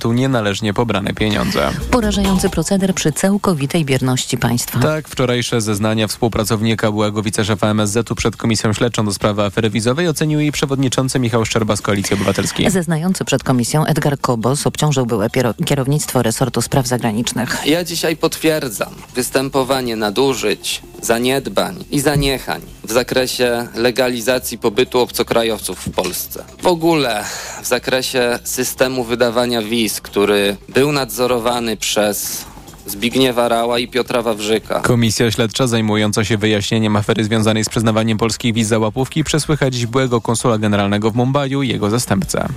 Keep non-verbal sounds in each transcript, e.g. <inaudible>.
tu nienależnie pobrane pieniądze. Porażający proceder przy całkowitej bierności państwa. Tak, wczorajsze zeznania współpracownika byłego wiceszefa MSZ-u przed Komisją Śledczą do sprawy afery wizowej ocenił jej przewodniczący Michał Szczerba z Koalicji Obywatelskiej. Zeznający przed komisją Edgar Kobos obciążył byłe kierownictwo resortu spraw zagranicznych. Ja dzisiaj potwierdzam występowanie nadużyć, zaniedbań i zaniechań w zakresie legalizacji pobytu obcokrajowców w Polsce. W ogóle w zakresie systemu wydawania wiz, który był nadzorowany przez Zbigniewa Rała i Piotra Wawrzyka. Komisja śledcza zajmująca się wyjaśnieniem afery związanej z przyznawaniem polskich wiz za łapówki przesłycha dziś byłego konsula generalnego w Mumbaiu i jego zastępcę.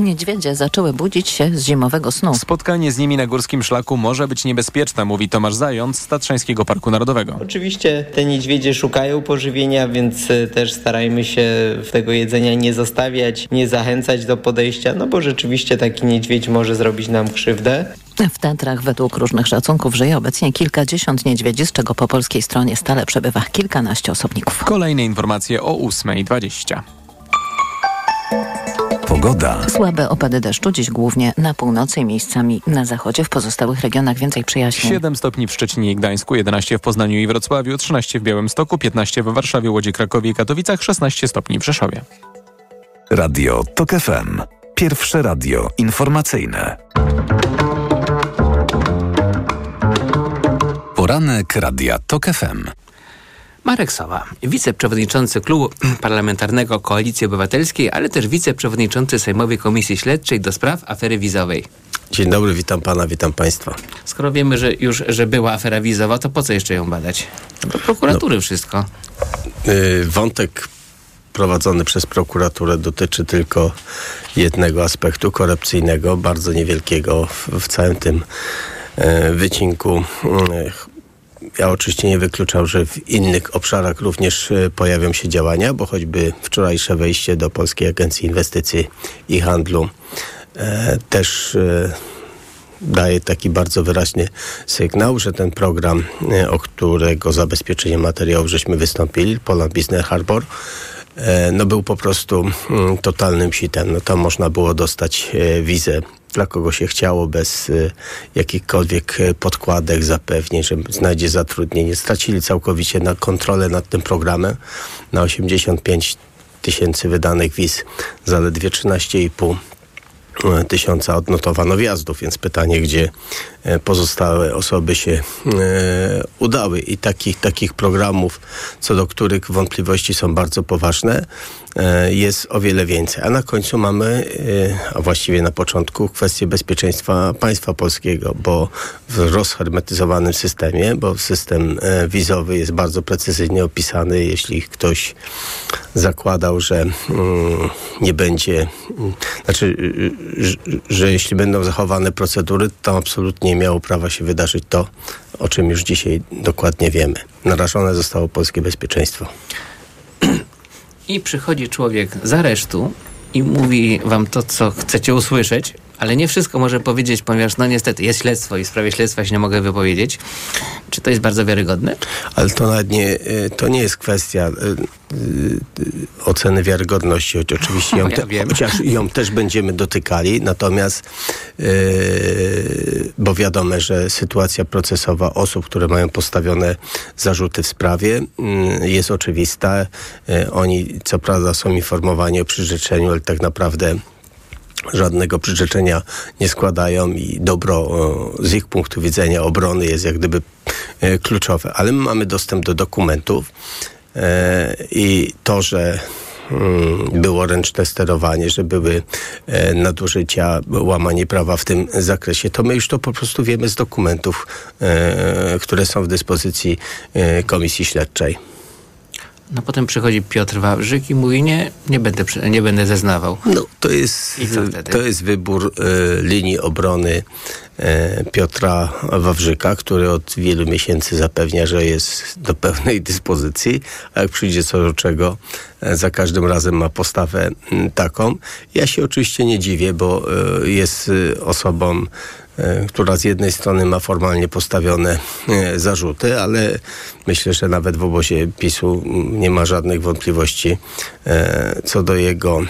Niedźwiedzie zaczęły budzić się z zimowego snu. Spotkanie z nimi na górskim szlaku może być niebezpieczne, mówi Tomasz Zając z Tatrzańskiego Parku Narodowego. Oczywiście te niedźwiedzie szukają pożywienia, więc e, też starajmy się tego jedzenia nie zostawiać, nie zachęcać do podejścia, no bo rzeczywiście taki niedźwiedź może zrobić nam krzywdę. W Tatrach według różnych szacunków żyje obecnie kilkadziesiąt niedźwiedzi, z czego po polskiej stronie stale przebywa kilkanaście osobników. Kolejne informacje o 8.20. Pogoda. Słabe opady deszczu dziś głównie na północy i miejscami na zachodzie. W pozostałych regionach więcej przyjaźni. 7 stopni w Szczecinie i Gdańsku, 11 w Poznaniu i Wrocławiu, 13 w Białymstoku, 15 w Warszawie, Łodzi, Krakowie i Katowicach, 16 stopni w Rzeszowie. Radio TOK FM. Pierwsze radio informacyjne. Poranek Radia TOK FM. Marek Sowa, wiceprzewodniczący Klubu <clears throat> Parlamentarnego Koalicji Obywatelskiej, ale też wiceprzewodniczący Sejmowej Komisji Śledczej do spraw afery wizowej. Dzień dobry, witam pana, witam państwa. Skoro wiemy, że już że była afera wizowa, to po co jeszcze ją badać? Do prokuratury no, wszystko. Yy, wątek prowadzony przez prokuraturę dotyczy tylko jednego aspektu korupcyjnego, bardzo niewielkiego w, w całym tym yy, wycinku. Ja oczywiście nie wykluczam, że w innych obszarach również e, pojawią się działania, bo choćby wczorajsze wejście do Polskiej Agencji Inwestycji i Handlu e, też e, daje taki bardzo wyraźny sygnał, że ten program, e, o którego zabezpieczenie materiałów żeśmy wystąpili, Poland Business Harbor, e, no był po prostu mm, totalnym sitem. No tam można było dostać e, wizę dla kogo się chciało, bez y, jakichkolwiek y, podkładek, zapewnień, że znajdzie zatrudnienie. Stracili całkowicie na kontrolę nad tym programem. Na 85 tysięcy wydanych wiz zaledwie 13,5 y, tysiąca odnotowano wjazdów, więc pytanie, gdzie pozostałe osoby się e, udały. I takich, takich programów, co do których wątpliwości są bardzo poważne, e, jest o wiele więcej. A na końcu mamy, a właściwie na początku, kwestię bezpieczeństwa państwa polskiego, bo w rozhermetyzowanym systemie, bo system wizowy jest bardzo precyzyjnie opisany. Jeśli ktoś zakładał, że mm, nie będzie, znaczy, że, że jeśli będą zachowane procedury, to absolutnie nie miało prawa się wydarzyć to, o czym już dzisiaj dokładnie wiemy. Narażone zostało polskie bezpieczeństwo. I przychodzi człowiek z aresztu i mówi wam to, co chcecie usłyszeć, ale nie wszystko może powiedzieć, ponieważ no niestety jest śledztwo i w sprawie śledztwa się nie mogę wypowiedzieć. Czy to jest bardzo wiarygodne? Ale to nawet nie, y, to nie jest kwestia y, y, oceny wiarygodności, choć oczywiście ją, <laughs> te, ja chociaż ją też będziemy dotykali, natomiast bo wiadomo, że sytuacja procesowa osób, które mają postawione zarzuty w sprawie jest oczywista. Oni co prawda są informowani o przyrzeczeniu, ale tak naprawdę żadnego przyrzeczenia nie składają i dobro z ich punktu widzenia obrony jest jak gdyby e, kluczowe. Ale my mamy dostęp do dokumentów e, i to, że mm, było ręczne sterowanie, że były e, nadużycia, łamanie prawa w tym zakresie, to my już to po prostu wiemy z dokumentów, które są w dyspozycji Komisji Śledczej. No potem przychodzi Piotr Wawrzyk i mówi, nie, nie będę, nie będę zeznawał. No to jest, to jest wybór y, linii obrony Piotra Wawrzyka, który od wielu miesięcy zapewnia, że jest do pełnej dyspozycji, a jak przyjdzie co do czego, y, za każdym razem ma postawę taką. Ja się oczywiście nie dziwię, bo jest osobą E, która z jednej strony ma formalnie postawione e, zarzuty, ale myślę, że nawet w obozie PiSu nie ma żadnych wątpliwości e, co do jego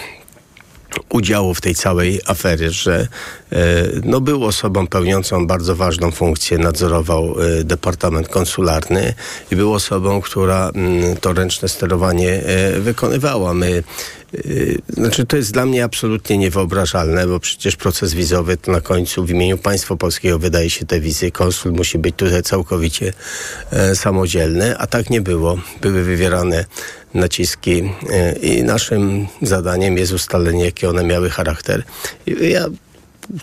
udziału w tej całej aferie, że e, no, był osobą pełniącą bardzo ważną funkcję, nadzorował e, Departament Konsularny i był osobą, która mm, to ręczne sterowanie e, wykonywała. My znaczy, to jest dla mnie absolutnie niewyobrażalne, bo przecież proces wizowy to na końcu w imieniu państwa polskiego wydaje się te wizy. Konsul musi być tutaj całkowicie e, samodzielny, a tak nie było. Były wywierane naciski e, i naszym zadaniem jest ustalenie, jakie one miały charakter. Ja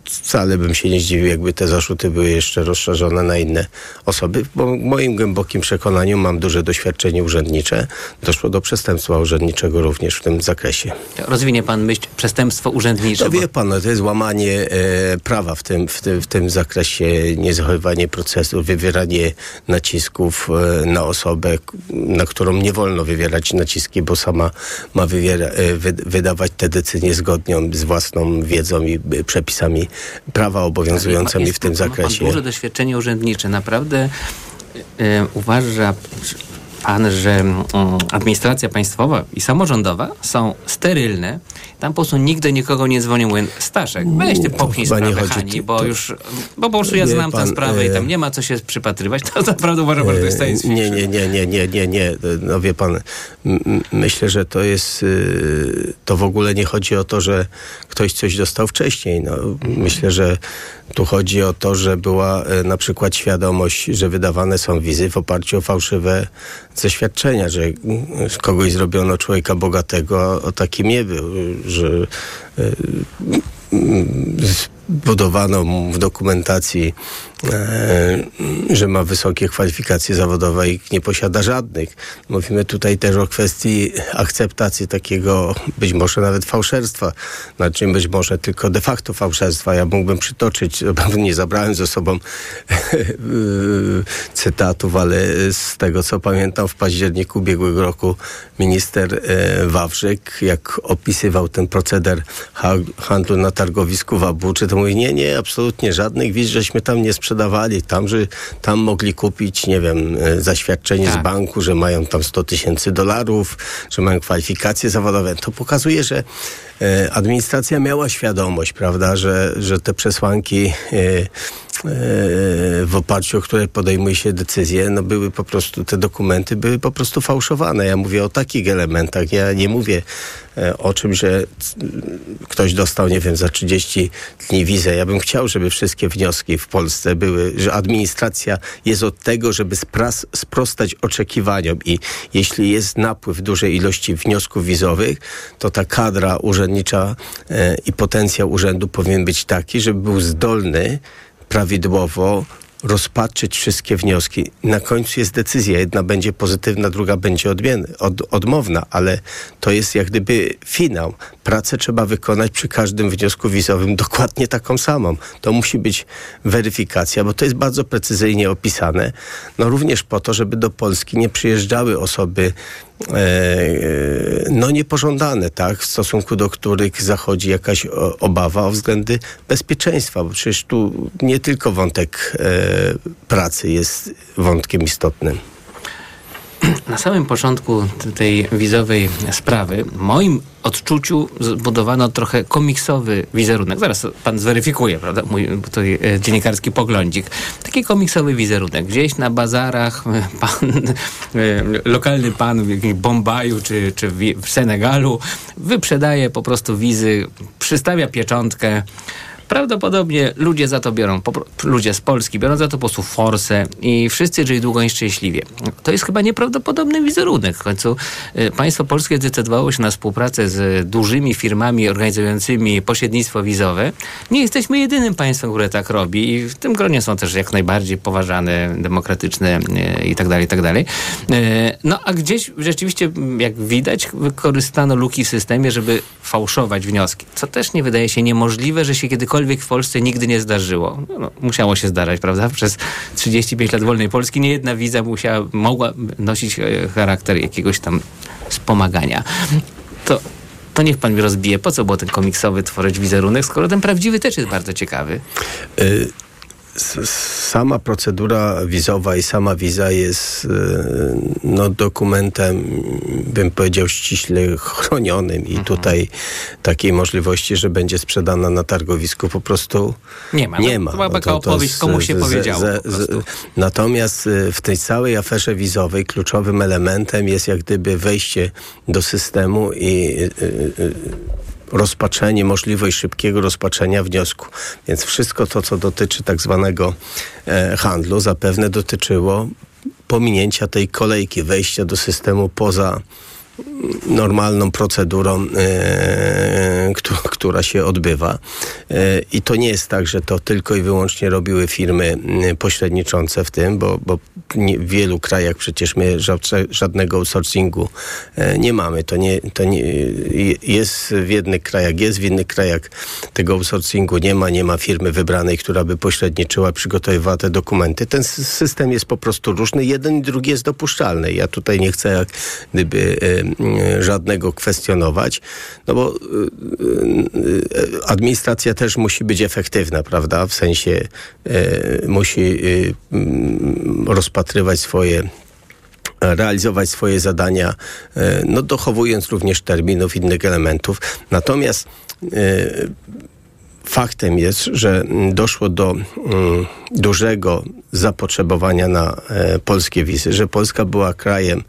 wcale bym się nie zdziwił, jakby te zarzuty były jeszcze rozszerzone na inne osoby, bo w moim głębokim przekonaniu mam duże doświadczenie urzędnicze. Doszło do przestępstwa urzędniczego również w tym zakresie. Rozwinie pan myśl przestępstwo urzędnicze? No wie pan, no, to jest łamanie e, prawa w tym, w, tym, w tym zakresie, niezachowywanie procesu, wywieranie nacisków e, na osobę, na którą nie wolno wywierać naciski, bo sama ma wywiera, e, wy, wydawać te decyzje zgodnie z własną wiedzą i e, przepisami przepisami prawa obowiązującymi w tym zakresie. Ma duże doświadczenie urzędnicze. Naprawdę e, uważa pan, że mm, administracja państwowa i samorządowa są sterylne. Tam po prostu nigdy nikogo nie dzwonił. Staszek, weź ty popchnij sprawę Hani, bo to, już, bo po prostu ja znam pan, tę sprawę i tam e, nie ma co się przypatrywać. <laughs> To naprawdę uważam, że to jest science Nie, nie, nie, nie, nie, nie, nie. No wie pan, myślę, że to jest, y, to w ogóle nie chodzi o to, że ktoś coś dostał wcześniej. No, myślę, że tu chodzi o to, że była e, na przykład świadomość, że wydawane są wizy w oparciu o fałszywe zaświadczenia, że z kogoś zrobiono człowieka bogatego, a takim nie był, że e, budowano w dokumentacji, e, że ma wysokie kwalifikacje zawodowe i nie posiada żadnych. Mówimy tutaj też o kwestii akceptacji takiego być może nawet fałszerstwa, znaczy być może tylko de facto fałszerstwa. Ja mógłbym przytoczyć, <laughs> nie zabrałem ze sobą cytatów, ale z tego co pamiętam w październiku ubiegłego roku minister e, Wawrzyk, jak opisywał ten proceder handlu na targowisku w Abu, czy to mówi, nie, nie, absolutnie żadnych wiz żeśmy tam nie sprzedawali. Tam, że tam mogli kupić, nie wiem, e, zaświadczenie tak. z banku, że mają tam 100 tysięcy dolarów, że mają kwalifikacje zawodowe. To pokazuje, że e, administracja miała świadomość, prawda, że, że te przesłanki e, w oparciu o które podejmuje się decyzje, no były po prostu, te dokumenty były po prostu fałszowane. Ja mówię o takich elementach. Ja nie mówię o czym, że ktoś dostał, nie wiem, za 30 dni wizę. Ja bym chciał, żeby wszystkie wnioski w Polsce były, że administracja jest od tego, żeby spras, sprostać oczekiwaniom i jeśli jest napływ dużej ilości wniosków wizowych, to ta kadra urzędnicza e, i potencjał urzędu powinien być taki, żeby był zdolny prawidłowo rozpatrzyć wszystkie wnioski. Na końcu jest decyzja. Jedna będzie pozytywna, druga będzie odmienna, od, odmowna, ale to jest jak gdyby finał. Pracę trzeba wykonać przy każdym wniosku wizowym dokładnie taką samą. To musi być weryfikacja, bo to jest bardzo precyzyjnie opisane. No również po to, żeby do Polski nie przyjeżdżały osoby no niepożądane, tak, w stosunku do których zachodzi jakaś obawa o względy bezpieczeństwa, bo przecież tu nie tylko wątek e, pracy jest wątkiem istotnym. Na samym początku tej wizowej sprawy, w moim odczuciu zbudowano trochę komiksowy wizerunek. Zaraz pan zweryfikuje, prawda? Mój tutaj e, dziennikarski poglądzik. Taki komiksowy wizerunek. Gdzieś na bazarach e, pan, e, lokalny pan w jakimś Bombaju czy, czy w Senegalu wyprzedaje po prostu wizy, przystawia pieczątkę Prawdopodobnie ludzie za to biorą, ludzie z Polski biorą za to po prostu forsę i wszyscy żyli długo i szczęśliwie. To jest chyba nieprawdopodobny wizerunek. W końcu y, państwo polskie zdecydowało się na współpracę z dużymi firmami organizującymi pośrednictwo wizowe. Nie jesteśmy jedynym państwem, które tak robi i w tym gronie są też jak najbardziej poważane, demokratyczne y, i tak dalej, i tak dalej. Y, no a gdzieś rzeczywiście, jak widać, wykorzystano luki w systemie, żeby fałszować wnioski, co też nie wydaje się niemożliwe, że się kiedykolwiek cokolwiek w Polsce nigdy nie zdarzyło. No, musiało się zdarzać, prawda? Przez 35 lat wolnej Polski nie jedna wiza musiała, mogła nosić e, charakter jakiegoś tam wspomagania. To to niech pan mi rozbije, po co było ten komiksowy tworzyć wizerunek, skoro ten prawdziwy też jest bardzo ciekawy. Y sama procedura wizowa i sama wiza jest no, dokumentem, bym powiedział, ściśle chronionym i mhm. tutaj takiej możliwości, że będzie sprzedana na targowisku po prostu nie ma. Nie ma. To była taka opowieść, komu się powiedziało. natomiast w tej całej aferze wizowej kluczowym elementem jest jak gdyby wejście do systemu i rozpaczenie, możliwość szybkiego rozpaczenia wniosku. Więc wszystko to, co dotyczy tak zwanego e, handlu, zapewne dotyczyło pominięcia tej kolejki, wejścia do systemu poza normalną procedurą, e, która się odbywa. E, I to nie jest tak, że to tylko i wyłącznie robiły firmy pośredniczące w tym, bo, bo nie, w wielu krajach przecież my żadnego outsourcingu e, nie mamy. To nie, to nie jest w jednych krajach, jest w innych krajach tego outsourcingu nie ma, nie ma firmy wybranej, która by pośredniczyła, przygotowywała te dokumenty. Ten system jest po prostu różny. Jeden i drugi jest dopuszczalny. Ja tutaj nie chcę jak gdyby żadnego kwestionować, no bo e, e, administracja też musi być efektywna, prawda? W sensie musi rozpatrywać swoje realizować swoje zadania, no dochowując również terminów, innych elementów. Natomiast faktem jest, że doszło do mm, dużego zapotrzebowania na e, polskie wizy, że Polska była krajem,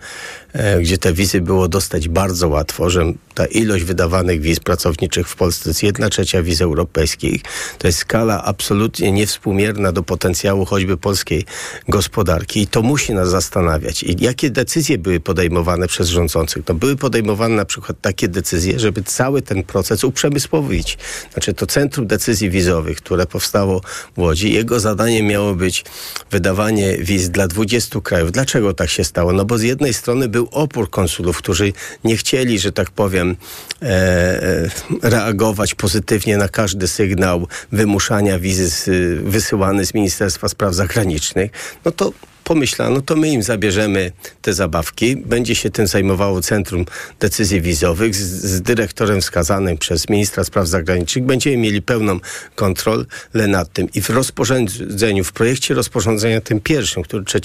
gdzie te wizy było dostać bardzo łatwo, że ta ilość wydawanych wiz pracowniczych w Polsce to jest jedna trzecia wiz europejskich. To jest skala absolutnie niewspółmierna do potencjału choćby polskiej gospodarki i to musi nas zastanawiać. I jakie decyzje były podejmowane przez rządzących? No były podejmowane na przykład takie decyzje, żeby cały ten proces uprzemysłowić. Znaczy to Centrum Decyzji Wizowych, które powstało w Łodzi, jego zadaniem miało być wydawanie wiz dla 20 krajów. Dlaczego tak się stało? No bo z jednej strony był opór konsulów, którzy nie chcieli, że tak powiem, e, e reagować pozytywnie na każdy sygnał wymuszania wizy z, wysyłany z Ministerstwa Spraw Zagranicznych. No to pomyślano, to my im zabierzemy te zabawki. Będzie się tym zajmowało Centrum Decyzji Wizowych z, z dyrektorem wskazanym przez ministra spraw zagranicznych. Będziemy mieli pełną kontrolę nad tym. I w rozporządzeniu, w projekcie rozporządzenia tym pierwszym, który 3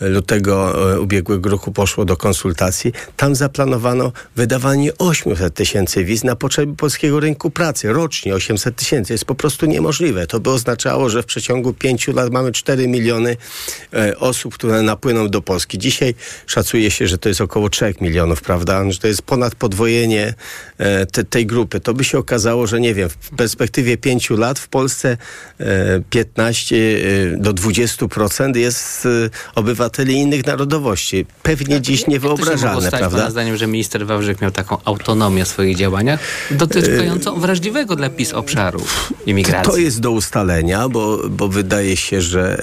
lutego e, ubiegłego roku poszło do konsultacji, tam zaplanowano wydawanie 800 tysięcy wiz na potrzeby polskiego rynku pracy. Rocznie 800 tysięcy. Jest po prostu niemożliwe. To by oznaczało, że w przeciągu pięciu lat mamy 4 miliony e, osób, które napłyną do Polski. Dzisiaj szacuje się, że to jest około 3 milionów, prawda? Że to jest ponad podwojenie e, te, tej grupy. To by się okazało, że nie wiem, w perspektywie 5 lat w Polsce 15 e, e, do 20% jest obywateli innych narodowości. Pewnie tak, dziś niewyobrażalne, to prawda? Pana zdaniem, że minister Wawrzyk miał taką autonomię w swoich działaniach dotykającą wrażliwego dla PiS obszaru imigracji. To jest do ustalenia, bo, bo wydaje się, że,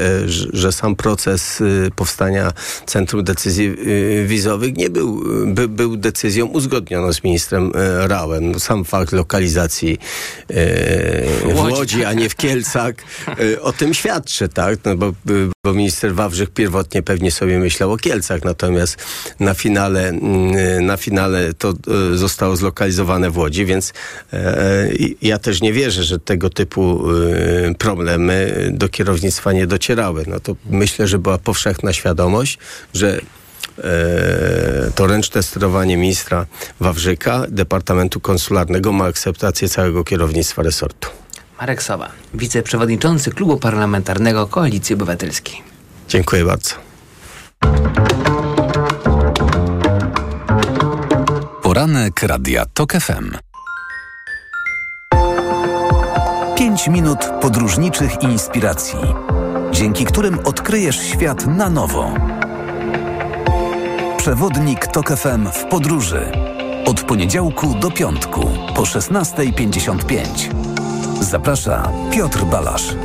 że sam proces proces y, powstania Centrum Decyzji y, Wizowych nie był, by, był decyzją uzgodnioną z ministrem y, Rałem. Sam fakt lokalizacji w Łodzi, a nie w Kielcach o tym świadczy, tak? No bo, bo minister Wawrzyk pierwotnie pewnie sobie myślał o Kielcach, natomiast na finale, na finale to zostało zlokalizowane w Łodzi, więc ja też nie wierzę, że tego typu problemy do kierownictwa nie docierały. No to myślę, że była powszechna świadomość, że e, to ręczne sterowanie ministra Wawrzyka, Departamentu Konsularnego ma akceptację całego kierownictwa resortu. Marek Sowa, wiceprzewodniczący Klubu Parlamentarnego Koalicji Obywatelskiej. Dziękuję bardzo. Poranek Radia TOK FM. 5 minut podróżniczych inspiracji dzięki którym odkryjesz świat na nowo. Przewodnik TOK FM w podróży. Od poniedziałku do piątku po 16.55. Zaprasza Piotr Balasz.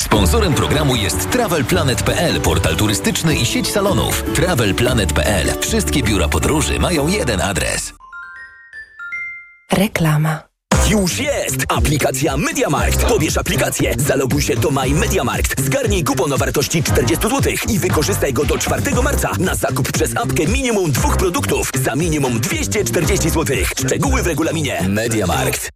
Sponsorem programu jest TravelPlanet.pl, portal turystyczny i sieć salonów. TravelPlanet.pl. Wszystkie biura podróży mają jeden adres. Reklama. Już jest! Aplikacja MediaMarkt. Pobierz aplikację, zaloguj się do My MediaMarkt, zgarnij kupon o wartości 40 zł i wykorzystaj go do 4 marca na zakup przez apkę minimum dwóch produktów za minimum 240 zł. Szczegóły w regulaminie. MediaMarkt.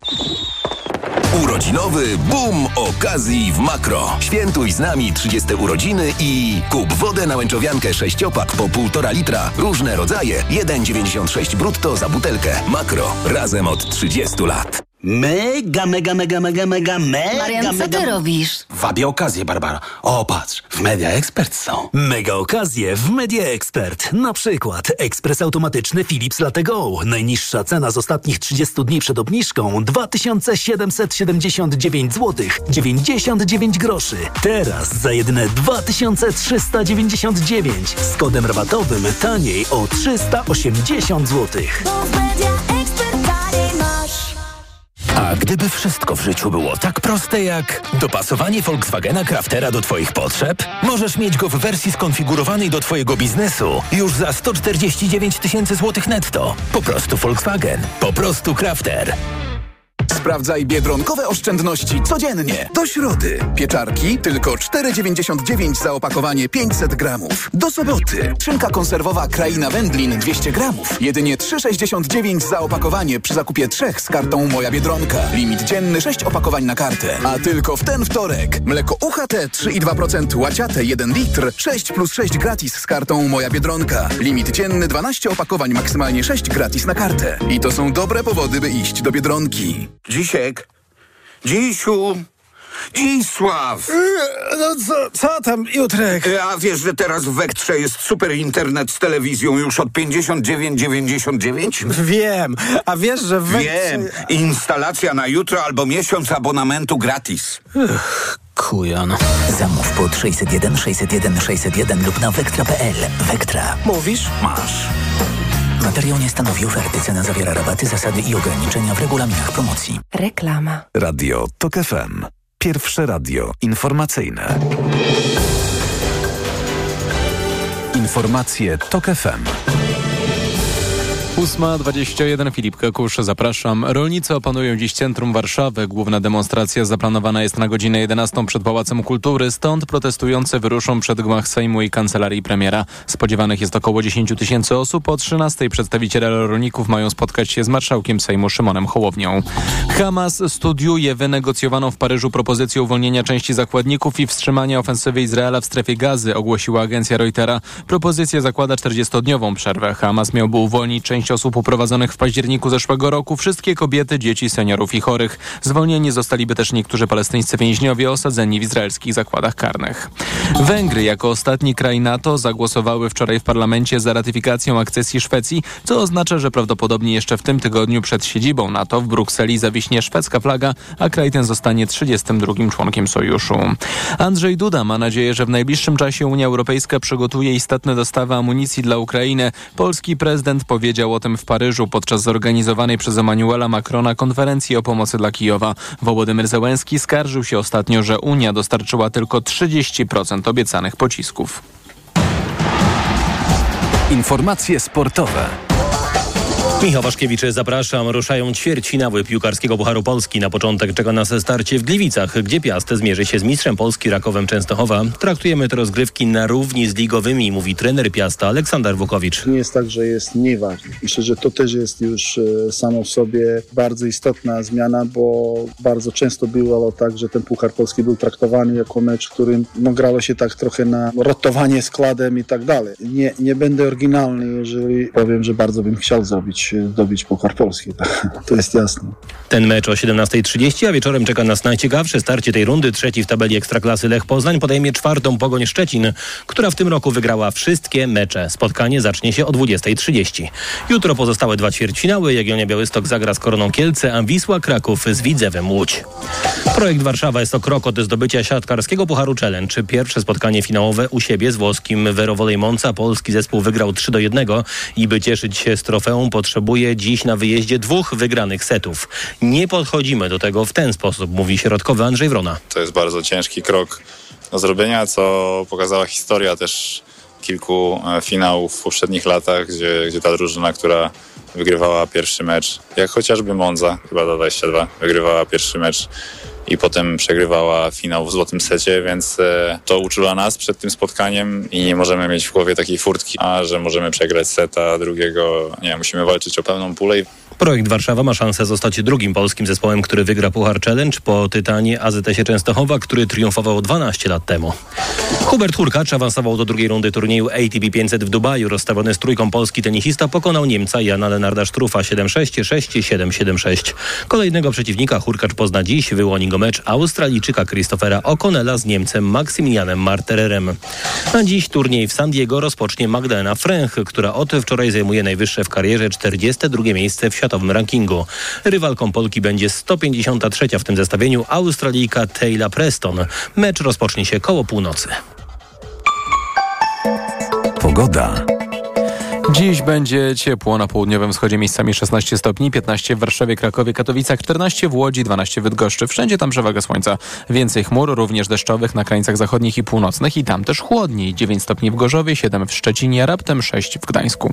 Urodzinowy boom okazji w Makro. Świętuj z nami 30 urodziny i kup wodę na łęczowiankę 6-opak po 1,5 litra. Różne rodzaje. 1,96 brutto za butelkę. Makro. Razem od 30 lat. Mega, mega, mega, mega, mega, mega, Marian, co mega... ty robisz? Wabię okazję, Barbara. O, patrz, w Media Expert są. Mega okazje w Media Expert. Na przykład ekspres automatyczny Philips Latte Go. Najniższa cena z ostatnich 30 dni przed obniżką 2779 zł 99 groszy. Teraz za jedyne 2399 z kodem rabatowym taniej o 380 zł. A gdyby wszystko w życiu było tak proste jak dopasowanie Volkswagena Craftera do Twoich potrzeb, możesz mieć go w wersji skonfigurowanej do Twojego biznesu już za 149 tysięcy złotych netto. Po prostu Volkswagen. Po prostu Crafter. Sprawdzaj biedronkowe oszczędności codziennie. Do środy. Pieczarki tylko 4,99 za opakowanie 500 gramów. Do soboty. Szynka konserwowa Kraina Wędlin 200 gramów. Jedynie 3,69 za opakowanie przy zakupie trzech z kartą Moja Biedronka. Limit dzienny 6 opakowań na kartę. A tylko w ten wtorek. Mleko UHT 3,2% łaciate 1 litr. 6 plus 6 gratis z kartą Moja Biedronka. Limit dzienny 12 opakowań, maksymalnie 6 gratis na kartę. I to są dobre powody, by iść do Biedronki. Dzisiek, Dzisiu, Dzisław. No co, co tam, Jutrek? A wiesz, że teraz w Wektrze jest super internet z telewizją już od 59,99? Wiem, a wiesz, że w Wektrze... Wiem, instalacja na jutro albo miesiąc abonamentu gratis. Ech, kujon. Zamów pod 601 601 601 lub na wektra.pl. Wektra. Mówisz? Masz. Materiał nie stanowi oferty. Cena zawiera rabaty, zasady i ograniczenia w regulaminach promocji. Reklama. Radio TOK FM. Pierwsze radio informacyjne. Informacje TOK FM. 8.21 Filip Kekusz, zapraszam. Rolnicy opanują dziś centrum Warszawy. Główna demonstracja zaplanowana jest na godzinę 11 przed Pałacem Kultury, stąd protestujący wyruszą przed gmach Sejmu i Kancelarii Premiera. Spodziewanych jest około 10 tysięcy osób. O 13 przedstawiciele rolników mają spotkać się z marszałkiem Sejmu Szymonem Hołownią. Hamas studiuje wynegocjowaną w Paryżu propozycję uwolnienia części zakładników i wstrzymania ofensywy Izraela w strefie gazy, ogłosiła agencja Reutera. Propozycja zakłada 40-dniową przerwę. Hamas miałby uwolnić część osób uprowadzonych w październiku zeszłego roku, wszystkie kobiety, dzieci, seniorów i chorych. Zwolnieni zostaliby też niektórzy palestyńscy więźniowie osadzeni w izraelskich zakładach karnych. Węgry jako ostatni kraj NATO zagłosowały wczoraj w parlamencie za ratyfikacją akcesji Szwecji, co oznacza, że prawdopodobnie jeszcze w tym tygodniu przed siedzibą NATO w Brukseli zawiśnie szwedzka flaga, a kraj ten zostanie 32 członkiem sojuszu. Andrzej Duda ma nadzieję, że w najbliższym czasie Unia Europejska przygotuje istotne dostawy amunicji dla Ukrainy. Polski prezydent powiedział o tym w Paryżu podczas zorganizowanej przez Emanuela Macrona konferencji o pomocy dla Kijowa. Wołodymyr Zełenski skarżył się ostatnio, że Unia dostarczyła tylko 30% obiecanych pocisków. Informacje sportowe. Michał Waszkiewicz, zapraszam. Ruszają ćwierćfinały piłkarskiego Pucharu Polski. Na początek czeka nas starcie w Gliwicach, gdzie Piast zmierzy się z mistrzem Polski Rakowem Częstochowa. Traktujemy te rozgrywki na równi z ligowymi, mówi trener Piasta Aleksander Wukowicz. Nie jest tak, że jest nieważne. Myślę, że to też jest już e, samo w sobie bardzo istotna zmiana, bo bardzo często było tak, że ten Puchar Polski był traktowany jako mecz, w którym no, grało się tak trochę na rotowanie składem i tak dalej. Nie, nie będę oryginalny, jeżeli powiem, że bardzo bym chciał zrobić zdobyć Puchar Polski. To jest jasne. Ten mecz o 17.30, a wieczorem czeka nas najciekawsze starcie tej rundy. Trzeci w tabeli Ekstraklasy Lech Poznań podejmie czwartą Pogoń Szczecin, która w tym roku wygrała wszystkie mecze. Spotkanie zacznie się o 20.30. Jutro pozostałe dwa ćwierćfinały. Jagiellonia Białystok zagra z Koroną Kielce, a Wisła Kraków z Widzewem Łódź. Projekt Warszawa jest to krok od zdobycia siatkarskiego Pucharu Challenge. Pierwsze spotkanie finałowe u siebie z włoskim Verowolej Monza. Polski zespół wygrał 3 do 1 i by cieszyć się z trofeum potrzebuje dziś na wyjeździe dwóch wygranych setów. Nie podchodzimy do tego w ten sposób, mówi środkowy Andrzej Wrona. To jest bardzo ciężki krok do zrobienia, co pokazała historia też kilku finałów w poprzednich latach, gdzie, gdzie ta drużyna, która wygrywała pierwszy mecz, jak chociażby Monza, chyba do 22, wygrywała pierwszy mecz i potem przegrywała finał w złotym secie, więc e, to uczyła nas przed tym spotkaniem i nie możemy mieć w głowie takiej furtki, a że możemy przegrać seta drugiego, nie, musimy walczyć o pełną pulę. Projekt Warszawa ma szansę zostać drugim polskim zespołem, który wygra Puchar Challenge po Tytanie AZS-ie Częstochowa, który triumfował 12 lat temu. Hubert Hurkacz awansował do drugiej rundy turnieju ATP 500 w Dubaju. Rozstawiony z trójką polski tenisista pokonał Niemca Jana Lenarda Sztrufa 7-6, 6-7, 7-6. Kolejnego przeciwnika Hurkacz pozna dziś. Wyłoni go mecz Australijczyka Christophera O'Connella z Niemcem Maksymilianem Martererem. A dziś turniej w San Diego rozpocznie Magdalena Fręch, która od wczoraj zajmuje najwyższe w karierze 42 miejsce w światowym rankingu. Rywalką Polki będzie 153 w tym zestawieniu Australijka Taylor Preston. Mecz rozpocznie się koło północy. Pogoda. Dziś będzie ciepło na południowym wschodzie miejscami 16 stopni, 15 w Warszawie, Krakowie, Katowicach, 14 w Łodzi, 12 w Bydgoszczy. Wszędzie tam przewaga słońca. Więcej chmur, również deszczowych na krańcach zachodnich i północnych i tam też chłodniej. 9 stopni w Gorzowie, 7 w Szczecinie, a raptem 6 w Gdańsku.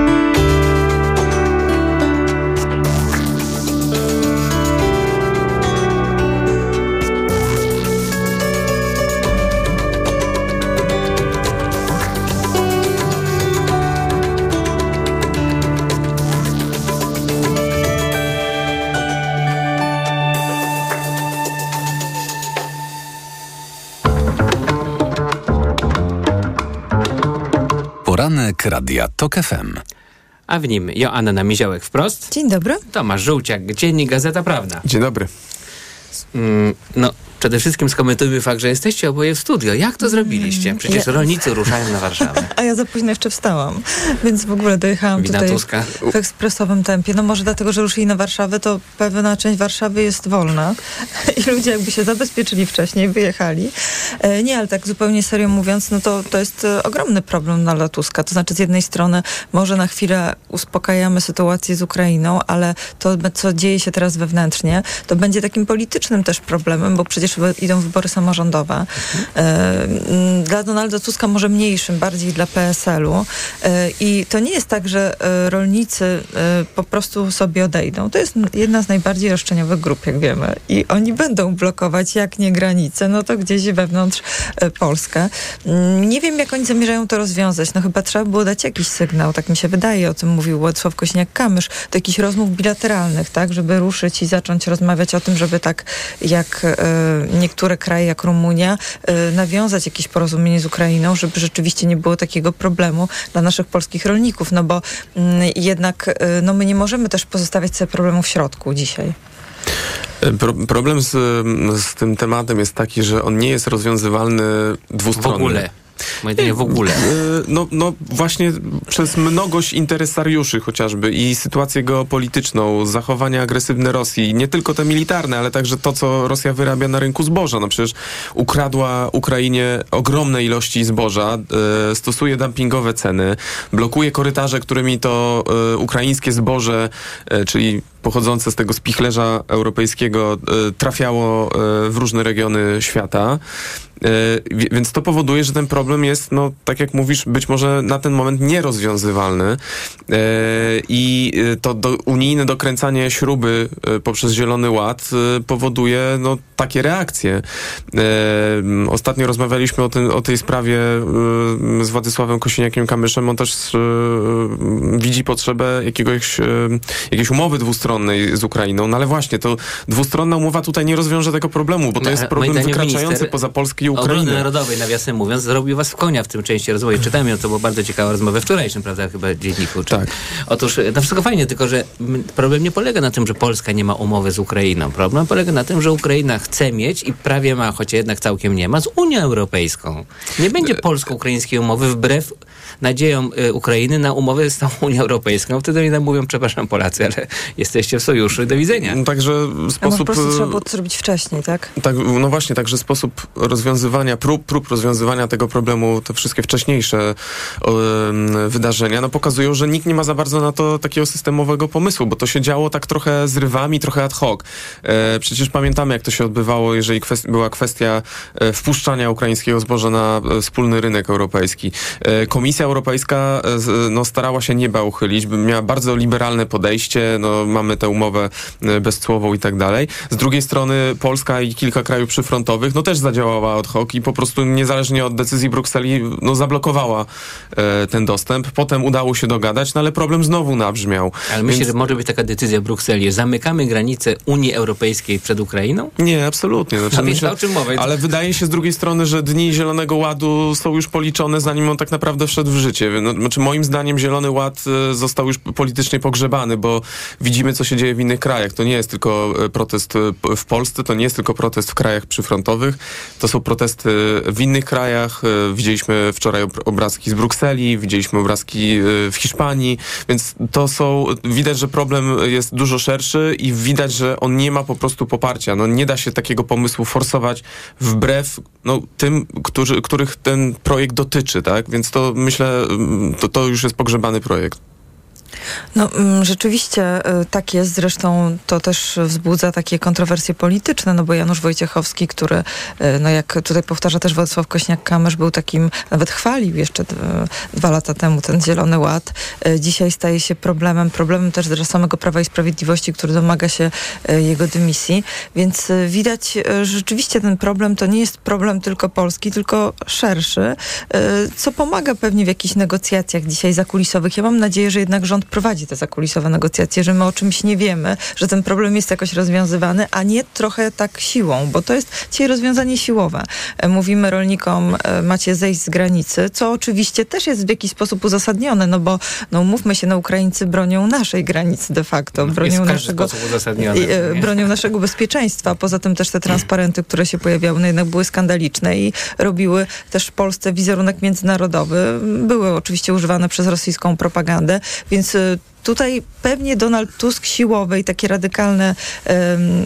Poranek Radia TOK FM. A w nim Joanna Miziołek wprost. Dzień dobry. Tomasz Żółciak, Dziennik Gazeta Prawna. Dzień dobry. Mm, no, przede wszystkim skomentujmy fakt, że jesteście oboje w studio. Jak to zrobiliście? Przecież Ja- rolnicy ruszają na Warszawę. <laughs> A ja za późno jeszcze wstałam, więc w ogóle dojechałam Wina tutaj Tuska. w ekspresowym tempie. No może dlatego, że ruszyli na Warszawę, to pewna część Warszawy jest wolna <laughs> i ludzie jakby się zabezpieczyli wcześniej, wyjechali. E, Nie, ale tak zupełnie serio mówiąc, no to, to jest e, ogromny problem dla Tuska. To znaczy z jednej strony może na chwilę uspokajamy sytuację z Ukrainą, ale to, co dzieje się teraz wewnętrznie, to będzie takim politycznym też problemem, bo przecież wy- idą wybory samorządowe. E, Dla Donalda Tuska może mniejszym, bardziej dla PSL-u. E, I to nie jest tak, że e, rolnicy po prostu sobie odejdą. To jest jedna z najbardziej roszczeniowych grup, jak wiemy. I oni będą blokować, jak nie granice, no to gdzieś wewnątrz Polskę. Mm, Nie wiem, jak oni zamierzają to rozwiązać. No chyba trzeba było dać jakiś sygnał, tak mi się wydaje, o tym mówił Władysław Kośniak-Kamysz, do jakichś rozmów bilateralnych, tak, żeby ruszyć i zacząć rozmawiać o tym, żeby tak jak niektóre kraje, jak Rumunia, e, nawiązać jakieś porozumienie z Ukrainą, żeby rzeczywiście nie było takiego problemu dla naszych polskich rolników, no bo mm, jednak e, no my nie możemy też pozostawiać sobie problemu w środku dzisiaj. Pro, problem z, z tym tematem jest taki, że on nie jest rozwiązywalny dwustronnie. W ogóle. Moje zdanie w ogóle. Y, No, no właśnie przez mnogość interesariuszy chociażby i sytuację geopolityczną, zachowania agresywne Rosji, nie tylko te militarne, ale także to, co Rosja wyrabia na rynku zboża. No przecież ukradła Ukrainie ogromne ilości zboża, y, stosuje dumpingowe ceny, blokuje korytarze, którymi to y, ukraińskie zboże, y, czyli pochodzące z tego spichlerza europejskiego y, trafiało y, w różne regiony świata. Wi- Więc to powoduje, że ten problem jest, no tak jak mówisz, być może na ten moment nierozwiązywalny. I to do, unijne dokręcanie śruby poprzez Zielony Ład powoduje no, takie reakcje. Ostatnio rozmawialiśmy o, tym, o tej sprawie z Władysławem Kosiniakiem-Kamyszem. On też widzi potrzebę jakiegoś, jakiejś umowy dwustronnej z Ukrainą. No ale właśnie, to dwustronna umowa tutaj nie rozwiąże tego problemu, bo to No, jest problem wykraczający poza Polskę i Obrony Ukrainę. Narodowej, nawiasem mówiąc, zrobił was w konia w tym części rozwoju. Czytałem ją, to była bardzo ciekawa rozmowa wczorajszym, prawda, chyba dzienniku. Czy... Tak. Otóż, e, to wszystko fajnie, tylko że problem nie polega na tym, że Polska nie ma umowy z Ukrainą. Problem polega na tym, że Ukraina chce mieć i prawie ma, choć jednak całkiem nie ma, z Unią Europejską. Nie będzie polsko-ukraińskiej umowy wbrew nadziejom e, Ukrainy na umowę z tą <laughs> Unią Europejską. Wtedy oni nam mówią, przepraszam Polacy, ale jesteście w sojuszu, do widzenia. No, także A może po sposób... prostu y, trzeba było to zrobić wcześniej, tak? Tak, no właśnie, także sposób rozwiązywania, prób, prób rozwiązywania tego problemu, te wszystkie wcześniejsze um, wydarzenia, no pokazują, że nikt nie ma za bardzo na to takiego systemowego pomysłu, bo to się działo tak trochę z rywami, trochę ad hoc. E, przecież pamiętamy, jak to się odbywało, jeżeli kwest była kwestia e, wpuszczania ukraińskiego zboża na e, wspólny rynek europejski. Komisja Europejska e, no, starała się nieba uchylić, miała bardzo liberalne podejście, no, mamy tę umowę e, bezcłową i tak dalej. Z drugiej strony Polska i kilka krajów przyfrontowych, no też zadziałała ad hoc i po prostu niezależnie od decyzji Brukseli, no zablokowała e, ten dostęp. Potem udało się dogadać, no ale problem znowu nabrzmiał. Ale myślę, że może być taka decyzja Brukseli. Zamykamy granice Unii Europejskiej przed Ukrainą? Nie, absolutnie. Znaczy, A więc o czym mowa? Ale wydaje się z drugiej strony, że dni Zielonego Ładu są już policzone, zanim on tak naprawdę wszedł w życie. No, znaczy, moim zdaniem Zielony Ład e, został już politycznie pogrzebany, bo widzimy, co się dzieje w innych krajach. To nie jest tylko e, protest e, w Polsce, to nie jest tylko protest w krajach przyfrontowych, to są protesty w innych krajach. Widzieliśmy wczoraj ob- obrazki z Brukseli, widzieliśmy obrazki w Hiszpanii, więc to są, widać, że problem jest dużo szerszy i widać, że on nie ma po prostu poparcia. No nie da się takiego pomysłu forsować wbrew no, tym, którzy, których ten projekt dotyczy, tak? Więc to myślę, to, to już jest pogrzebany projekt. No mm, rzeczywiście y, tak jest, zresztą to też wzbudza takie kontrowersje polityczne, no bo Janusz Wojciechowski, który, y, no jak tutaj powtarza też Władysław Kośniak-Kamysz, był takim, nawet chwalił jeszcze d- dwa lata temu ten Zielony Ład, y, dzisiaj staje się problemem, problemem też dla samego Prawa i Sprawiedliwości, który domaga się y, jego dymisji, więc y, widać, y, rzeczywiście ten problem to nie jest problem tylko polski, tylko szerszy, y, co pomaga pewnie w jakichś negocjacjach dzisiaj zakulisowych. Ja mam nadzieję, że jednak rząd prowadzi te zakulisowe negocjacje, że my o czymś nie wiemy, że ten problem jest jakoś rozwiązywany, a nie trochę tak siłą, bo to jest dzisiaj rozwiązanie siłowe. E, Mówimy rolnikom, e, macie zejść z granicy, co oczywiście też jest w jakiś sposób uzasadnione, no bo no mówmy się, no Ukraińcy bronią naszej granicy de facto, Jest bronią naszego, e, bronią naszego bezpieczeństwa. Poza tym też te transparenty, które się pojawiały, no jednak były skandaliczne i robiły też w Polsce wizerunek międzynarodowy. Były oczywiście używane przez rosyjską propagandę, więc y, Tutaj pewnie Donald Tusk siłowe i takie radykalne em,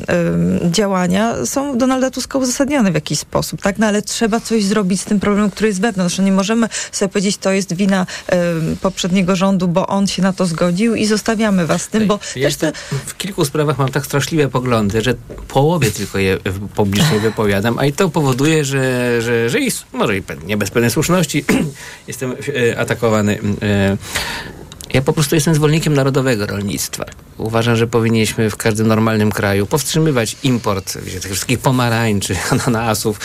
em, działania są Donalda Tuska uzasadnione w jakiś sposób, tak? No ale trzeba coś zrobić z tym problemem, który jest wewnątrz. No nie możemy sobie powiedzieć, to jest wina em, poprzedniego rządu, bo on się na to zgodził i zostawiamy was z tym, bo Ja też te, w kilku sprawach mam tak straszliwe poglądy, że połowie tylko je publicznie wypowiadam, a i to powoduje, że, że, że i, może i nie bez pewnej słuszności <clears throat> jestem e, atakowany. Ja po prostu jestem zwolennikiem narodowego rolnictwa. Uważam, że powinniśmy w każdym normalnym kraju powstrzymywać import wiecie, tych wszystkich pomarańczy, <laughs> ananasów.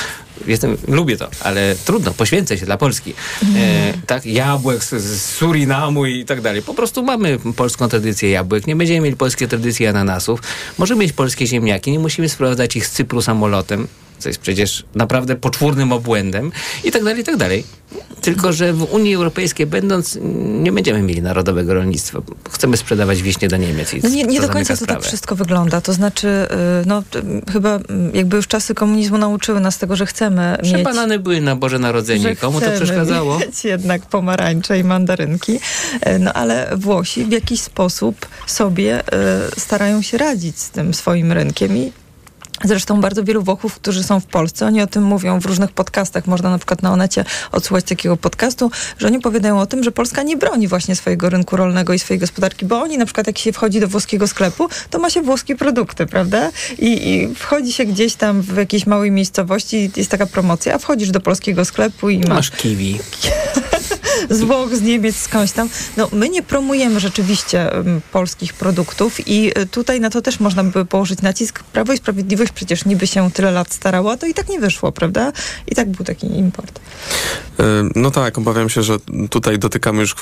Jestem, lubię to, ale trudno, poświęcę się dla Polski. E, tak, jabłek z, z Surinamu i tak dalej. Po prostu mamy polską tradycję jabłek, nie będziemy mieli polskiej tradycji ananasów. Możemy mieć polskie ziemniaki, nie musimy sprowadzać ich z Cypru samolotem, co jest przecież naprawdę poczwórnym obłędem i tak dalej, i tak dalej. Tylko, że w Unii Europejskiej będąc, nie będziemy mieli narodowego rolnictwa. Chcemy sprzedawać wiśnie do Niemiec i No nie, nie do końca to tak wszystko wygląda. To znaczy, y, no chyba jakby już czasy komunizmu nauczyły nas tego, że chcemy Że mieć... banany były na Boże Narodzenie. Komu to chcemy przeszkadzało? mieć jednak pomarańcze i mandarynki. E, No ale Włosi w jakiś sposób sobie e, starają się radzić z tym swoim rynkiem i Zresztą bardzo wielu Włochów, którzy są w Polsce, oni o tym mówią w różnych podcastach. Można na przykład na Onecie odsłuchać takiego podcastu, że oni opowiadają o tym, że Polska nie broni właśnie swojego rynku rolnego i swojej gospodarki, bo oni na przykład jak się wchodzi do włoskiego sklepu, to ma się włoskie produkty, prawda? I, i wchodzi się gdzieś tam w jakiejś małej miejscowości, jest taka promocja, a wchodzisz do polskiego sklepu i masz Masz kiwi. <laughs> z Włoch, z Niemiec, skądś tam. No, my nie promujemy rzeczywiście em, polskich produktów i y, tutaj na to też można by położyć nacisk. Prawo i Sprawiedliwość przecież niby się tyle lat starało, a to i tak nie wyszło, prawda? I tak był taki import. E, No tak, obawiam się, że tutaj dotykamy już e,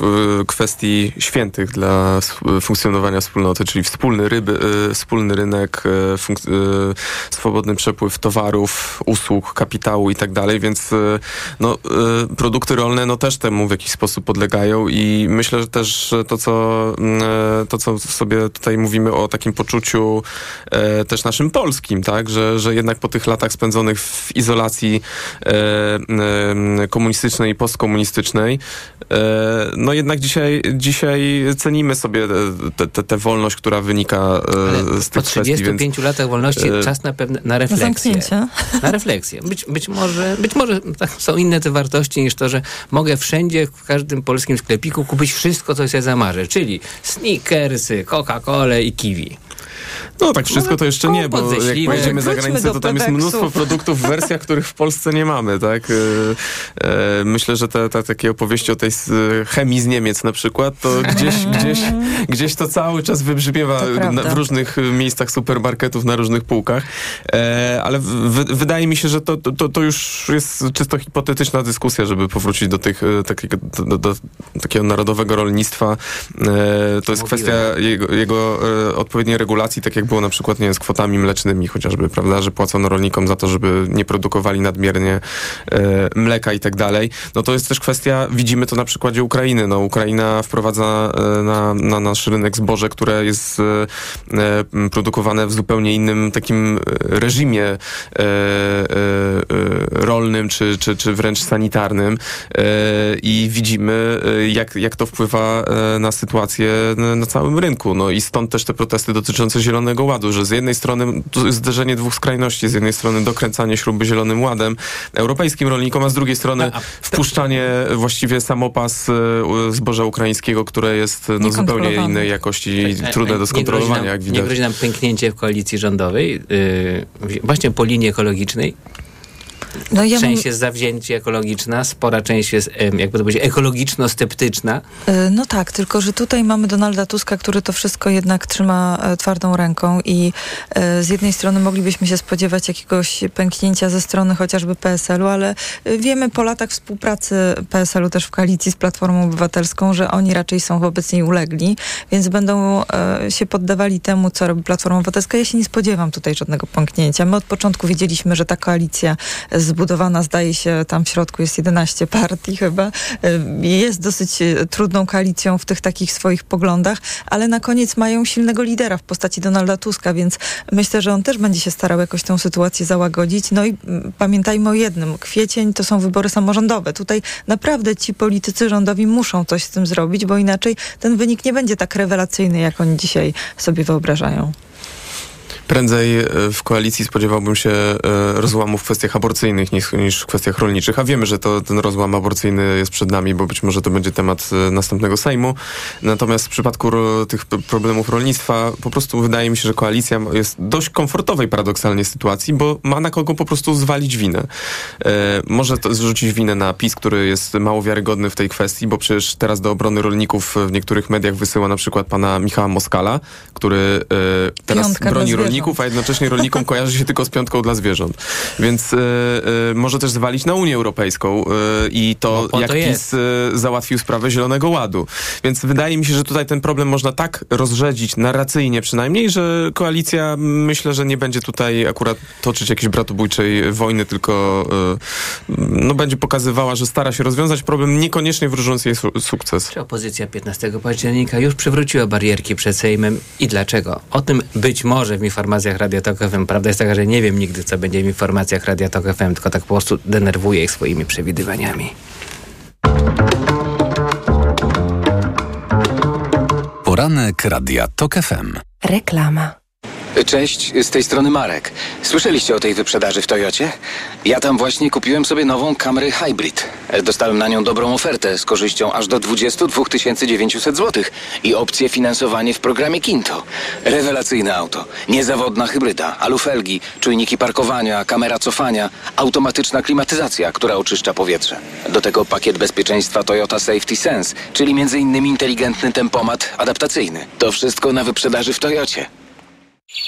kwestii świętych dla funkcjonowania wspólnoty, czyli wspólny, ryby, e, wspólny rynek, e, e, swobodny przepływ towarów, usług, kapitału i tak dalej, więc e, no, e, produkty rolne no też temu w jakiś jakiś sposób podlegają i myślę, że też to, co, mm, e, to, co sobie tutaj mówimy o takim poczuciu e, też naszym polskim, tak, że, że jednak po tych latach spędzonych w izolacji e, komunistycznej i postkomunistycznej, no jednak dzisiaj, dzisiaj cenimy sobie tę wolność, która wynika e, z tych po 35 kwestii, więc, latach wolności czas na pewne na refleksję. Zamknięcie. Na refleksję. Być, być może, być może tak, są inne te wartości niż to, że mogę wszędzie, w każdym polskim sklepiku kupić wszystko, co sobie zamarzę, czyli sneakersy, Coca-Colę i kiwi. No tak wszystko to jeszcze nie, bo jak pojedziemy za granicę, to tam jest mnóstwo produktów w wersjach, których w Polsce nie mamy, tak? E, e, Myślę, że te, te takie opowieści o tej chemii z Niemiec na przykład, to gdzieś, gdzieś, gdzieś to cały czas wybrzmiewa w różnych miejscach supermarketów, na różnych półkach. E, Ale w, wydaje mi się, że to, to, to już jest czysto hipotetyczna dyskusja, żeby powrócić do tych, e, takiego, do, do, do takiego narodowego rolnictwa. E, To jest kwestia jego, jego e, odpowiedniej regulacji, tak jak było na przykład nie wiem, z kwotami mlecznymi chociażby, prawda, że płacono rolnikom za to, żeby nie produkowali nadmiernie e, mleka i tak dalej. No to jest też kwestia, widzimy to na przykładzie Ukrainy. No Ukraina wprowadza e, na, na nasz rynek zboże, które jest e, e, produkowane w zupełnie innym takim e, reżimie e, rolnym, czy, czy, czy wręcz sanitarnym i widzimy, jak, jak to wpływa na sytuację na, na całym rynku. No i stąd też te protesty dotyczące Zielonego Ładu, że z jednej strony zderzenie dwóch skrajności, z jednej strony dokręcanie śruby Zielonym Ładem europejskim rolnikom, a z drugiej strony wpuszczanie właściwie samopas e, zboża ukraińskiego, które jest no, zupełnie innej jakości i trudne do nie skontrolowania, jak Nie widać. grozi nam pęknięcie w koalicji rządowej, yy, właśnie po linii ekologicznej. No ja część mam- jest zawzięcie ekologiczna, spora część jest, jakby to powiedzieć, ekologiczno-sceptyczna. E, No tak, tylko że tutaj mamy Donalda Tuska, który to wszystko jednak trzyma e, twardą ręką i e, z jednej strony moglibyśmy się spodziewać jakiegoś pęknięcia ze strony chociażby PSL-u, ale wiemy po latach współpracy PSL-u też w koalicji z Platformą Obywatelską, że oni raczej są wobec niej ulegli, więc będą się poddawali temu, co robi Platforma Obywatelska. Ja się nie spodziewam tutaj żadnego pęknięcia. My od początku wiedzieliśmy, że ta koalicja zbudowana, zdaje się, tam w środku jest 11 partii chyba, y, jest dosyć y, trudną koalicją w tych takich swoich poglądach, ale na koniec mają silnego lidera w postaci Donalda Tuska, więc myślę, że on też będzie się starał jakoś tę sytuację załagodzić. No i mm, pamiętajmy o jednym, kwiecień to są wybory samorządowe. Tutaj naprawdę ci politycy rządowi muszą coś z tym zrobić, bo inaczej ten wynik nie będzie tak rewelacyjny, jak oni dzisiaj sobie wyobrażają. Prędzej e, w koalicji spodziewałbym się e, rozłamu w kwestiach aborcyjnych niż, niż w kwestiach rolniczych, a wiemy, że to, ten rozłam aborcyjny jest przed nami, bo być może to będzie temat e, następnego Sejmu. Natomiast w przypadku tych problemów rolnictwa po prostu wydaje mi się, że koalicja jest dość komfortowej paradoksalnie sytuacji, bo ma na kogo po prostu zwalić winę. Może to zrzucić winę na PiS, który jest mało wiarygodny w tej kwestii, bo przecież teraz do obrony rolników w niektórych mediach wysyła na przykład pana Michała Moskala, który teraz Piątka broni zwierząt. Rolników, a jednocześnie rolnikom kojarzy się tylko z piątką dla zwierząt. Więc e, e, może też zwalić na Unię Europejską e, i to, No, jak to PiS załatwił sprawę Zielonego Ładu. Więc wydaje mi się, że tutaj ten problem można tak rozrzedzić, narracyjnie przynajmniej, że koalicja myślę, że nie będzie tutaj akurat toczyć jakiejś bratobójczej wojny, tylko no, będzie pokazywała, że stara się rozwiązać problem, niekoniecznie wróżąc jej su- sukces. Czy opozycja 15 października już przywróciła barierki przed Sejmem i dlaczego? O tym być może w informacjach Radia Tok FM. Prawda jest taka, że nie wiem nigdy, co będzie w informacjach Radia Tok FM, tylko tak po prostu denerwuję ich swoimi przewidywaniami. Poranek Radia TOK FM. Reklama. Cześć, z tej strony Marek. Słyszeliście o tej wyprzedaży w Toyocie? Ja tam właśnie kupiłem sobie nową Camry Hybrid. Dostałem na nią dobrą ofertę z korzyścią aż do 22 900 zł i opcję finansowanie w programie Kinto. Rewelacyjne auto, niezawodna hybryda, alufelgi, czujniki parkowania, kamera cofania, automatyczna klimatyzacja, która oczyszcza powietrze. Do tego pakiet bezpieczeństwa Toyota Safety Sense, czyli m.in. inteligentny tempomat adaptacyjny. To wszystko na wyprzedaży w Toyocie.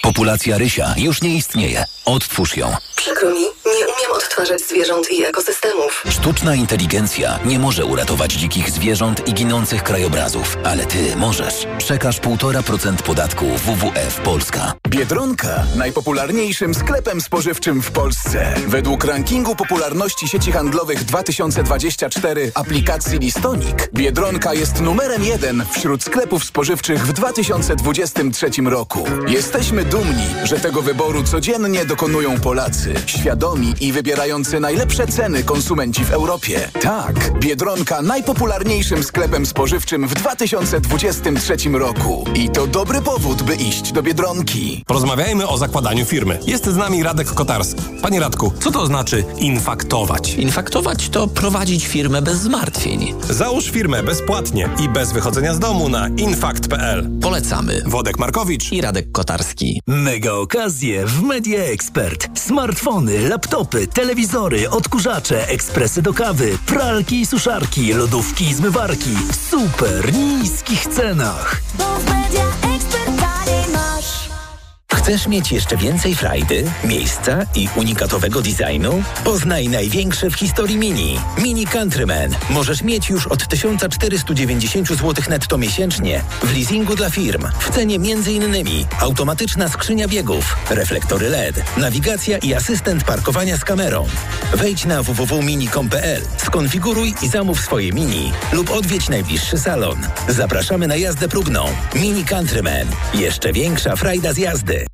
Populacja rysia już nie istnieje. Odtwórz ją. Przykro mi, nie umiem odtwarzać zwierząt i ekosystemów. Sztuczna inteligencja nie może uratować dzikich zwierząt i ginących krajobrazów, ale ty możesz. Przekaż 1,5% podatku WWF Polska. Biedronka najpopularniejszym sklepem spożywczym w Polsce. Według rankingu popularności sieci handlowych 2024 aplikacji Listonik, Biedronka jest numerem jeden wśród sklepów spożywczych w 2023 roku. Jesteśmy dumni, że tego wyboru codziennie dokonują Polacy, świadomi i wybierający najlepsze ceny konsumenci w Europie. Tak, Biedronka najpopularniejszym sklepem spożywczym w 2023 roku. I to dobry powód, by iść do Biedronki. Porozmawiajmy o zakładaniu firmy. Jest z nami Radek Kotarski. Panie Radku, co to znaczy infaktować? Infaktować to prowadzić firmę bez zmartwień. Załóż firmę bezpłatnie i bez wychodzenia z domu na infakt.pl. Polecamy. Wodek Markowicz i Radek Kotarski. Mega okazje w Media Expert. Smartfony, laptopy, telewizory, odkurzacze, ekspresy do kawy, pralki i suszarki, lodówki i zmywarki w super niskich cenach. Chcesz mieć jeszcze więcej frajdy, miejsca i unikatowego designu? Poznaj największe w historii Mini. Mini Countryman. Możesz mieć już od 1490 zł netto miesięcznie w leasingu dla firm. W cenie m.in. automatyczna skrzynia biegów, reflektory LED, nawigacja i asystent parkowania z kamerą. Wejdź na www.mini.com.pl, skonfiguruj i zamów swoje Mini lub odwiedź najbliższy salon. Zapraszamy na jazdę próbną. Mini Countryman. Jeszcze większa frajda z jazdy.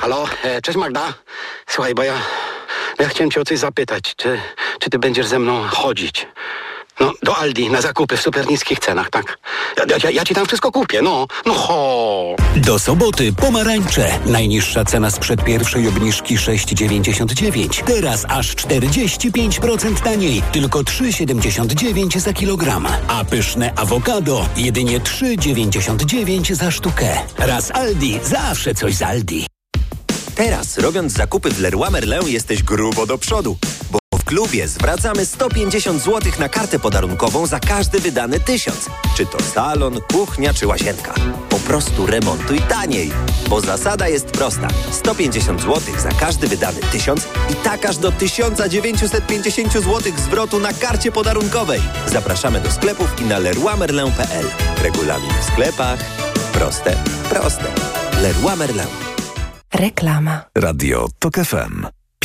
Halo, e, cześć Magda. Słuchaj, bo ja, ja chciałem cię o coś zapytać. Czy, czy ty będziesz ze mną chodzić? No, do Aldi na zakupy w super niskich cenach, tak? Ja, ja, ja ci tam wszystko kupię, no, no ho. Do soboty pomarańcze. Najniższa cena sprzed pierwszej obniżki 6,99. Teraz aż 45% taniej. Tylko 3,79 za kilogram. A pyszne awokado jedynie 3,99 za sztukę. Raz Aldi, zawsze coś z Aldi. Teraz, robiąc zakupy w Leroy Merlin, jesteś grubo do przodu, bo w klubie zwracamy 150 zł na kartę podarunkową za każdy wydany tysiąc. Czy to salon, kuchnia czy łazienka. Po prostu remontuj taniej, bo zasada jest prosta. 150 zł za każdy wydany tysiąc i tak aż do 1950 zł zwrotu na karcie podarunkowej. Zapraszamy do sklepów i na leroymerlin.pl. Regulamin w sklepach. Proste, proste. Leroy Merlin. Reklama. Radio TOK FM.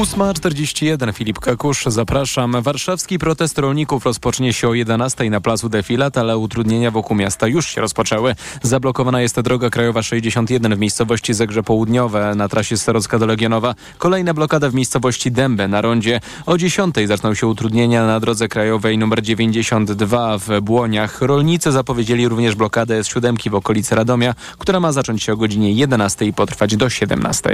8.41 Filip Kakusz, zapraszam. Warszawski protest rolników rozpocznie się o 11 na placu Defilat, ale utrudnienia wokół miasta już się rozpoczęły. Zablokowana jest droga krajowa 61 w miejscowości Zegrze Południowe na trasie Starocka do Legionowa. Kolejna blokada w miejscowości Dębę na rondzie. O 10 zaczną się utrudnienia na drodze krajowej nr 92 w Błoniach. Rolnicy zapowiedzieli również blokadę S7 w okolicy Radomia, która ma zacząć się o godzinie 11 i potrwać do 17.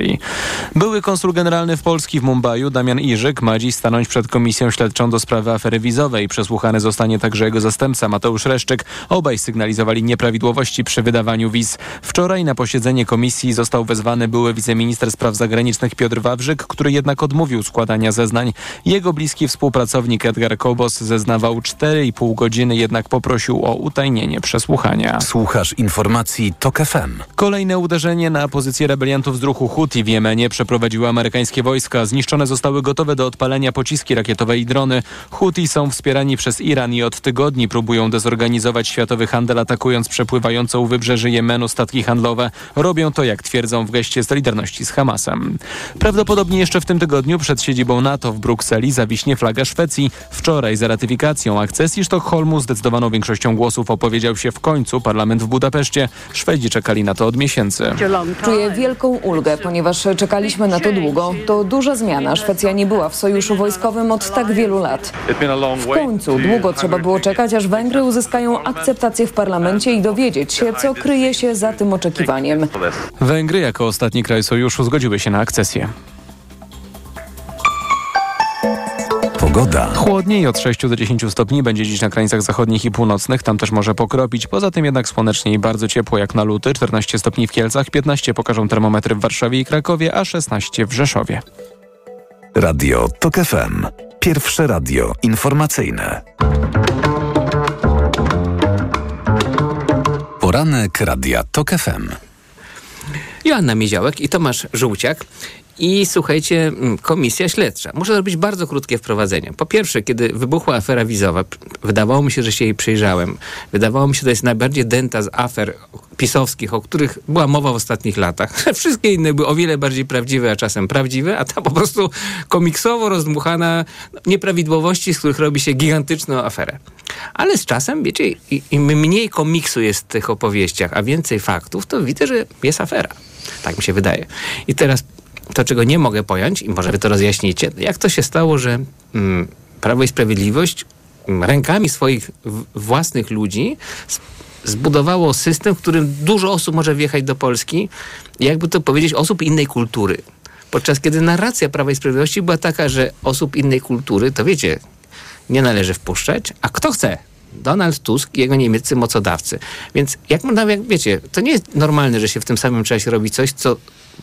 Były konsul generalny w Polski w Mumbaiu Damian Iżyk ma dziś stanąć przed komisją śledczą do sprawy afery wizowej. Przesłuchany zostanie także jego zastępca Mateusz Reszczyk. Obaj sygnalizowali nieprawidłowości przy wydawaniu wiz. Wczoraj na posiedzenie komisji został wezwany były wiceminister spraw zagranicznych Piotr Wawrzyk, który jednak odmówił składania zeznań. Jego bliski współpracownik Edgar Kobos zeznawał 4,5 godziny, jednak poprosił o utajnienie przesłuchania. Słuchasz informacji TOK FM. Kolejne uderzenie na pozycję rebeliantów z ruchu Houthi w Jemenie przeprowadziły amerykańskie wojska. Zniszczone zostały gotowe do odpalenia pociski rakietowe i drony. Houthi są wspierani przez Iran i od tygodni próbują dezorganizować światowy handel, atakując przepływające u wybrzeży Jemenu statki handlowe. Robią to, jak twierdzą, w geście solidarności z Hamasem. Prawdopodobnie jeszcze w tym tygodniu przed siedzibą NATO w Brukseli zawiśnie flaga Szwecji. Wczoraj za ratyfikacją akcesji Sztokholmu zdecydowaną większością głosów opowiedział się w końcu parlament w Budapeszcie. Szwedzi czekali na to od miesięcy. Czuję wielką ulgę, ponieważ czekaliśmy na to długo. To duża zmiana zmiana. Szwecja nie była w sojuszu wojskowym od tak wielu lat. W końcu długo trzeba było czekać, aż Węgry uzyskają akceptację w parlamencie i dowiedzieć się, co kryje się za tym oczekiwaniem. Węgry jako ostatni kraj sojuszu zgodziły się na akcesję. Pogoda. Chłodniej od 6 do 10 stopni będzie dziś na krańcach zachodnich i północnych, tam też może pokropić. Poza tym jednak słonecznie i bardzo ciepło jak na luty, 14 stopni w Kielcach, 15 pokażą termometry w Warszawie i Krakowie, a 16 w Rzeszowie. Radio TOK FM. Pierwsze radio informacyjne. Poranek Radia TOK FM. Joanna Miedziałek i Tomasz Żółciak. I słuchajcie, mm, komisja śledcza. Muszę zrobić bardzo krótkie wprowadzenie. Po pierwsze, kiedy wybuchła afera wizowa, wydawało mi się, że się jej przyjrzałem. Wydawało mi się, że to jest najbardziej denta z afer pisowskich, o których była mowa w ostatnich latach. <laughs> Wszystkie inne były o wiele bardziej prawdziwe, a czasem prawdziwe, a ta po prostu komiksowo rozdmuchana nieprawidłowości, z których robi się gigantyczną aferę. Ale z czasem, wiecie, im mniej komiksu jest w tych opowieściach, a więcej faktów, to widzę, że jest afera. Tak mi się wydaje. I teraz to, czego nie mogę pojąć, i może wy to rozjaśnicie, jak to się stało, że mm, Prawo i Sprawiedliwość mm, rękami swoich własnych ludzi zbudowało system, w którym dużo osób może wjechać do Polski, jakby to powiedzieć, osób innej kultury. Podczas kiedy narracja Prawa i Sprawiedliwości była taka, że osób innej kultury, to wiecie, nie należy wpuszczać, a kto chce? Donald Tusk i jego niemieccy mocodawcy. Więc jak, jak wiecie, to nie jest normalne, że się w tym samym czasie robi coś, co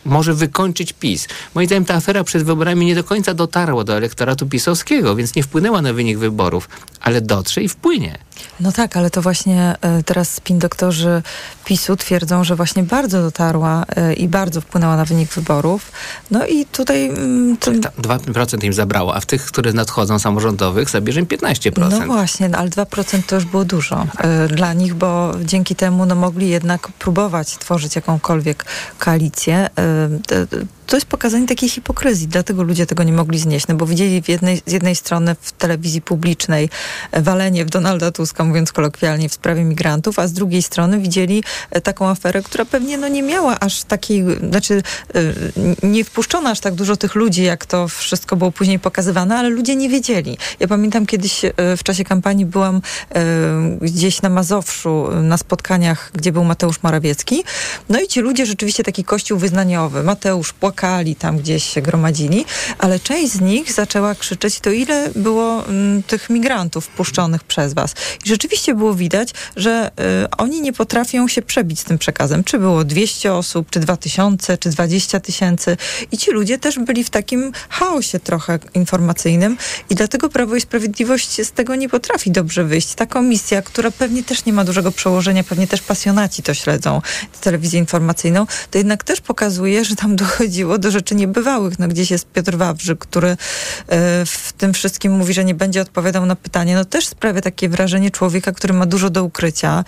może wykończyć PiS. Moim zdaniem ta afera przed wyborami nie do końca dotarła do elektoratu pisowskiego, więc nie wpłynęła na wynik wyborów, ale dotrze i wpłynie. No tak, ale to właśnie e, teraz spin doktorzy PiSu twierdzą, że właśnie bardzo dotarła e, i bardzo wpłynęła na wynik wyborów. No i tutaj... Mm, to... 2% im zabrało, a w tych, które nadchodzą samorządowych zabierze im 15%. No właśnie, no ale 2% to już było dużo tak. dla nich, bo dzięki temu no, mogli jednak próbować tworzyć jakąkolwiek koalicję 嗯的 to jest pokazanie takiej hipokryzji, dlatego ludzie tego nie mogli znieść, no bo widzieli jednej, z jednej strony w telewizji publicznej walenie w Donalda Tuska, mówiąc kolokwialnie, w sprawie migrantów, a z drugiej strony widzieli e, taką aferę, która pewnie no, nie miała aż takiej, znaczy e, nie wpuszczono aż tak dużo tych ludzi, jak to wszystko było później pokazywane, ale ludzie nie wiedzieli. Ja pamiętam kiedyś e, w czasie kampanii byłam gdzieś na Mazowszu na spotkaniach, gdzie był Mateusz Morawiecki, no i ci ludzie rzeczywiście taki kościół wyznaniowy, Mateusz płakali tam gdzieś się gromadzili, ale część z nich zaczęła krzyczeć, to ile było m, mm, tych migrantów wpuszczonych przez was. I rzeczywiście było widać, że y, oni nie potrafią się przebić z tym przekazem. Czy było 200 osób, czy 2000, czy 20 tysięcy. I ci ludzie też byli w takim chaosie trochę informacyjnym i dlatego Prawo i Sprawiedliwość z tego nie potrafi dobrze wyjść. Ta komisja, która pewnie też nie ma dużego przełożenia, pewnie też pasjonaci to śledzą, telewizję informacyjną, to jednak też pokazuje, że tam dochodziło dochodziło do rzeczy niebywałych. No, gdzieś jest Piotr Wawrzyk, który e, w tym wszystkim mówi, że nie będzie odpowiadał na pytanie. No też sprawia takie wrażenie człowieka, który ma dużo do ukrycia.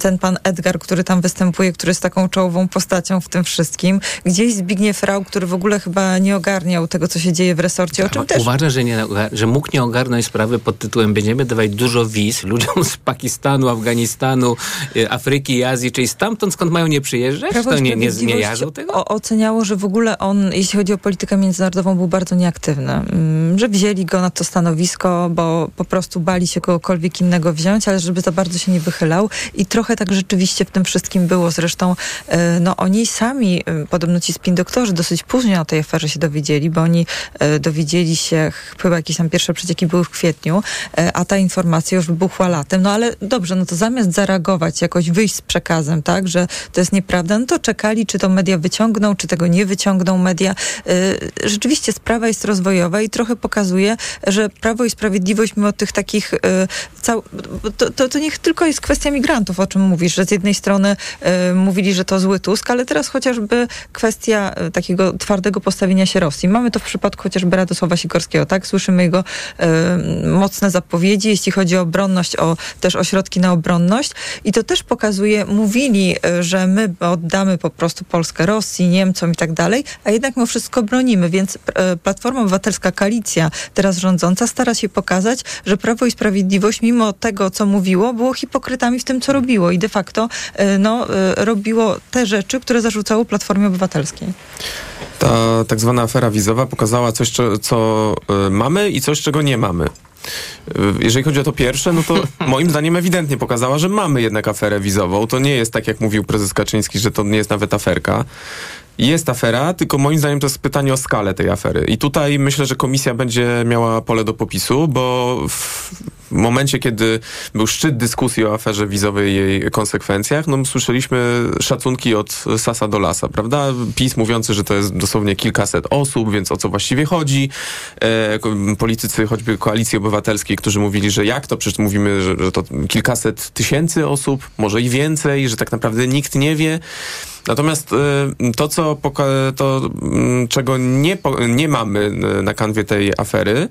Ten pan Edgar, który tam występuje, który jest taką czołową postacią w tym wszystkim. Gdzieś Zbigniew Rał, który w ogóle chyba nie ogarniał tego, co się dzieje w resorcie, o czym też... Uważam, że, nie, że mógł nie ogarnąć sprawy pod tytułem będziemy dawać dużo wiz ludziom z Pakistanu, Afganistanu, y, Afryki i Azji, czyli stamtąd, skąd mają nie przyjeżdżać? Prawo to nie, nie, nie jarzą tego? O, oceniało, że w ogóle on, jeśli chodzi o politykę międzynarodową, był bardzo nieaktywny. Mm, że wzięli go na to stanowisko, bo po prostu bali się kogokolwiek innego wziąć, ale żeby za bardzo się nie wychylał. I trochę tak rzeczywiście w tym wszystkim było. Zresztą e, no, oni sami, e, podobno ci spin doktorzy, dosyć późno o tej aferze się dowiedzieli, bo oni e, dowiedzieli się, chyba jakieś tam pierwsze przecieki były w kwietniu, a ta informacja już wybuchła latem. No ale dobrze, no to zamiast zareagować, jakoś wyjść z przekazem, tak, że to jest nieprawda, no to czekali, czy to media wyciągną, czy tego nie wyciągną ciągną media. Y, rzeczywiście sprawa jest rozwojowa i trochę pokazuje, że Prawo i Sprawiedliwość mimo tych takich y, cał... to, to, to niech tylko jest kwestia migrantów, o czym mówisz, że z jednej strony y, mówili, że to zły Tusk, ale teraz chociażby kwestia takiego twardego postawienia się Rosji. Mamy to w przypadku chociażby Radosława Sikorskiego, tak? Słyszymy jego mocne zapowiedzi, jeśli chodzi o obronność, o też ośrodki na obronność i to też pokazuje, mówili, że my oddamy po prostu Polskę Rosji, Niemcom i tak dalej, a jednak mimo wszystko bronimy, więc e, Platforma Obywatelska, koalicja teraz rządząca stara się pokazać, że Prawo i Sprawiedliwość mimo tego, co mówiło, było hipokrytami w tym, co robiło i de facto e, no, e, robiło te rzeczy, które zarzucało Platformie Obywatelskiej. Ta tak zwana afera wizowa pokazała coś, co, mamy i coś, czego nie mamy. Jeżeli chodzi o to pierwsze, no to <laughs> moim zdaniem ewidentnie pokazała, że mamy jednak aferę wizową. To nie jest tak, jak mówił prezes Kaczyński, że to nie jest nawet aferka. Jest afera, tylko moim zdaniem to jest pytanie o skalę tej afery. I tutaj myślę, że komisja będzie miała pole do popisu, bo w momencie, kiedy był szczyt dyskusji o aferze wizowej i jej konsekwencjach, no słyszeliśmy szacunki od sasa do lasa, prawda? PiS mówiący, że to jest dosłownie kilkaset osób, więc o co właściwie chodzi. E, politycy choćby Koalicji Obywatelskiej, którzy mówili, że jak to? Przecież mówimy, że, że to kilkaset tysięcy osób, może i więcej, że tak naprawdę nikt nie wie. Natomiast y, to, co to, mm, czego nie, nie mamy y, na kanwie tej afery,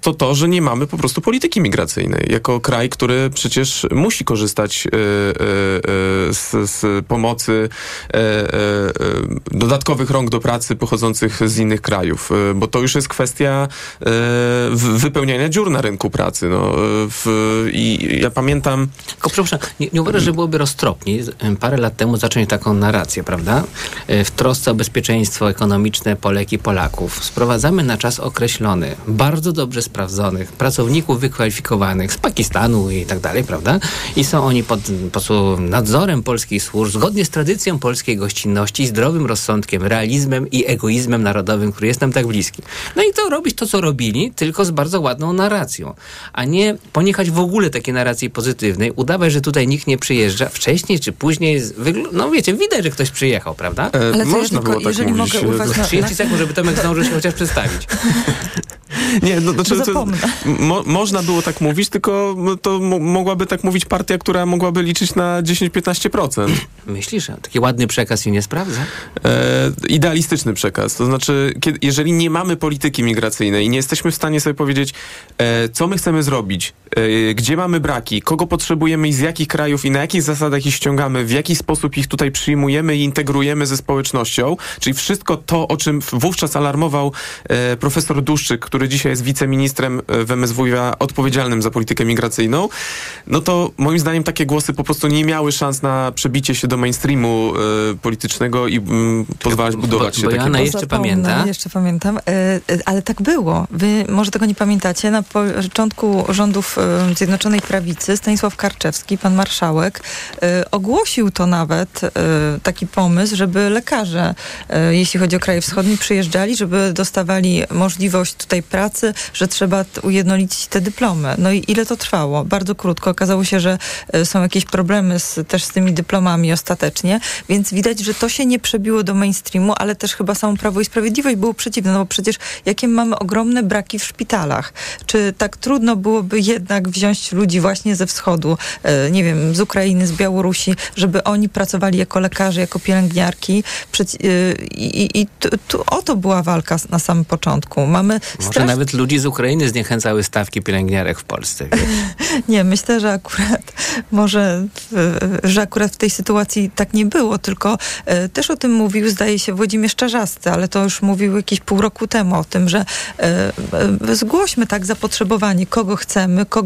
to to, że nie mamy po prostu polityki migracyjnej. Jako kraj, który przecież musi korzystać y, y, y, z, z pomocy dodatkowych rąk do pracy pochodzących z innych krajów, bo to już jest kwestia wypełniania dziur na rynku pracy. No, w, I ja pamiętam... Tylko przepraszam, nie, nie uważasz, że byłoby roztropniej parę lat temu zacząć taką narrację, prawda? E, W trosce o bezpieczeństwo ekonomiczne Polek i Polaków sprowadzamy na czas określony, bardzo dobrze sprawdzonych, pracowników wykwalifikowanych z Pakistanu i tak dalej, prawda? I są oni pod, pod nadzorem polskich służb, zgodnie z tradycją polskiej gościnności, zdrowym rozsądkiem, realizmem i egoizmem narodowym, który jest nam tak bliski. No i to robić to, co robili, tylko z bardzo ładną narracją, a nie poniechać w ogóle takiej narracji pozytywnej, udawać, że tutaj nikt nie przyjeżdża, wcześniej czy później, no wiecie, widać, że ktoś przyjechał, prawda? E, Ale to ja można tylko, było tak jeżeli mówić, mogę urwać na- 30 sekund, żeby Tomek zdążył się chociaż przedstawić. <laughs> Nie, no, znaczy, to, mo, można było tak mówić, tylko to mo, mogłaby tak mówić partia, która mogłaby liczyć na 10-15%. Myślisz, że taki ładny przekaz się nie sprawdza? E, idealistyczny przekaz. To znaczy, kiedy, jeżeli nie mamy polityki migracyjnej i nie jesteśmy w stanie sobie powiedzieć, e, co my chcemy zrobić, gdzie mamy braki, kogo potrzebujemy i z jakich krajów i na jakich zasadach ich ściągamy, w jaki sposób ich tutaj przyjmujemy i integrujemy ze społecznością, czyli wszystko to, o czym wówczas alarmował e, profesor Duszczyk, który dzisiaj jest wiceministrem e, w MSWiA odpowiedzialnym za politykę migracyjną, no to moim zdaniem takie głosy po prostu nie miały szans na przebicie się do mainstreamu e, politycznego i mm, pozwalać budować się takie... Zapomnę, Jeszcze pamiętam, e, e, ale tak było. Wy może tego nie pamiętacie. Na początku rządów e, Zjednoczonej Prawicy Stanisław Karczewski, pan marszałek, e, ogłosił to nawet, e, taki pomysł, żeby lekarze, e, jeśli chodzi o kraje wschodnie, przyjeżdżali, żeby dostawali możliwość tutaj pracy, że trzeba ujednolicić te dyplomy. No i ile to trwało? Bardzo krótko. Okazało się, że e, są jakieś problemy z, też z tymi dyplomami ostatecznie, więc widać, że to się nie przebiło do mainstreamu, ale też chyba samo Prawo i Sprawiedliwość było przeciwne, no bo przecież jakie mamy ogromne braki w szpitalach. Czy tak trudno byłoby jednak wziąć ludzi właśnie ze wschodu, e, nie wiem, z Ukrainy, z Białorusi, żeby oni pracowali jako lekarze, jako pielęgniarki e, i, i, tu, tu o to była walka na samym początku. Mamy Może strasznie nawet ludzi z Ukrainy zniechęcały stawki pielęgniarek w Polsce. <laughs> Nie, myślę, że akurat może, w- że akurat w tej sytuacji tak nie było, tylko e, też o tym mówił, zdaje się, Włodzimierz Czarzasty, ale to już mówił jakieś pół roku temu o tym, że e, e, zgłośmy tak zapotrzebowanie, kogo chcemy, kogo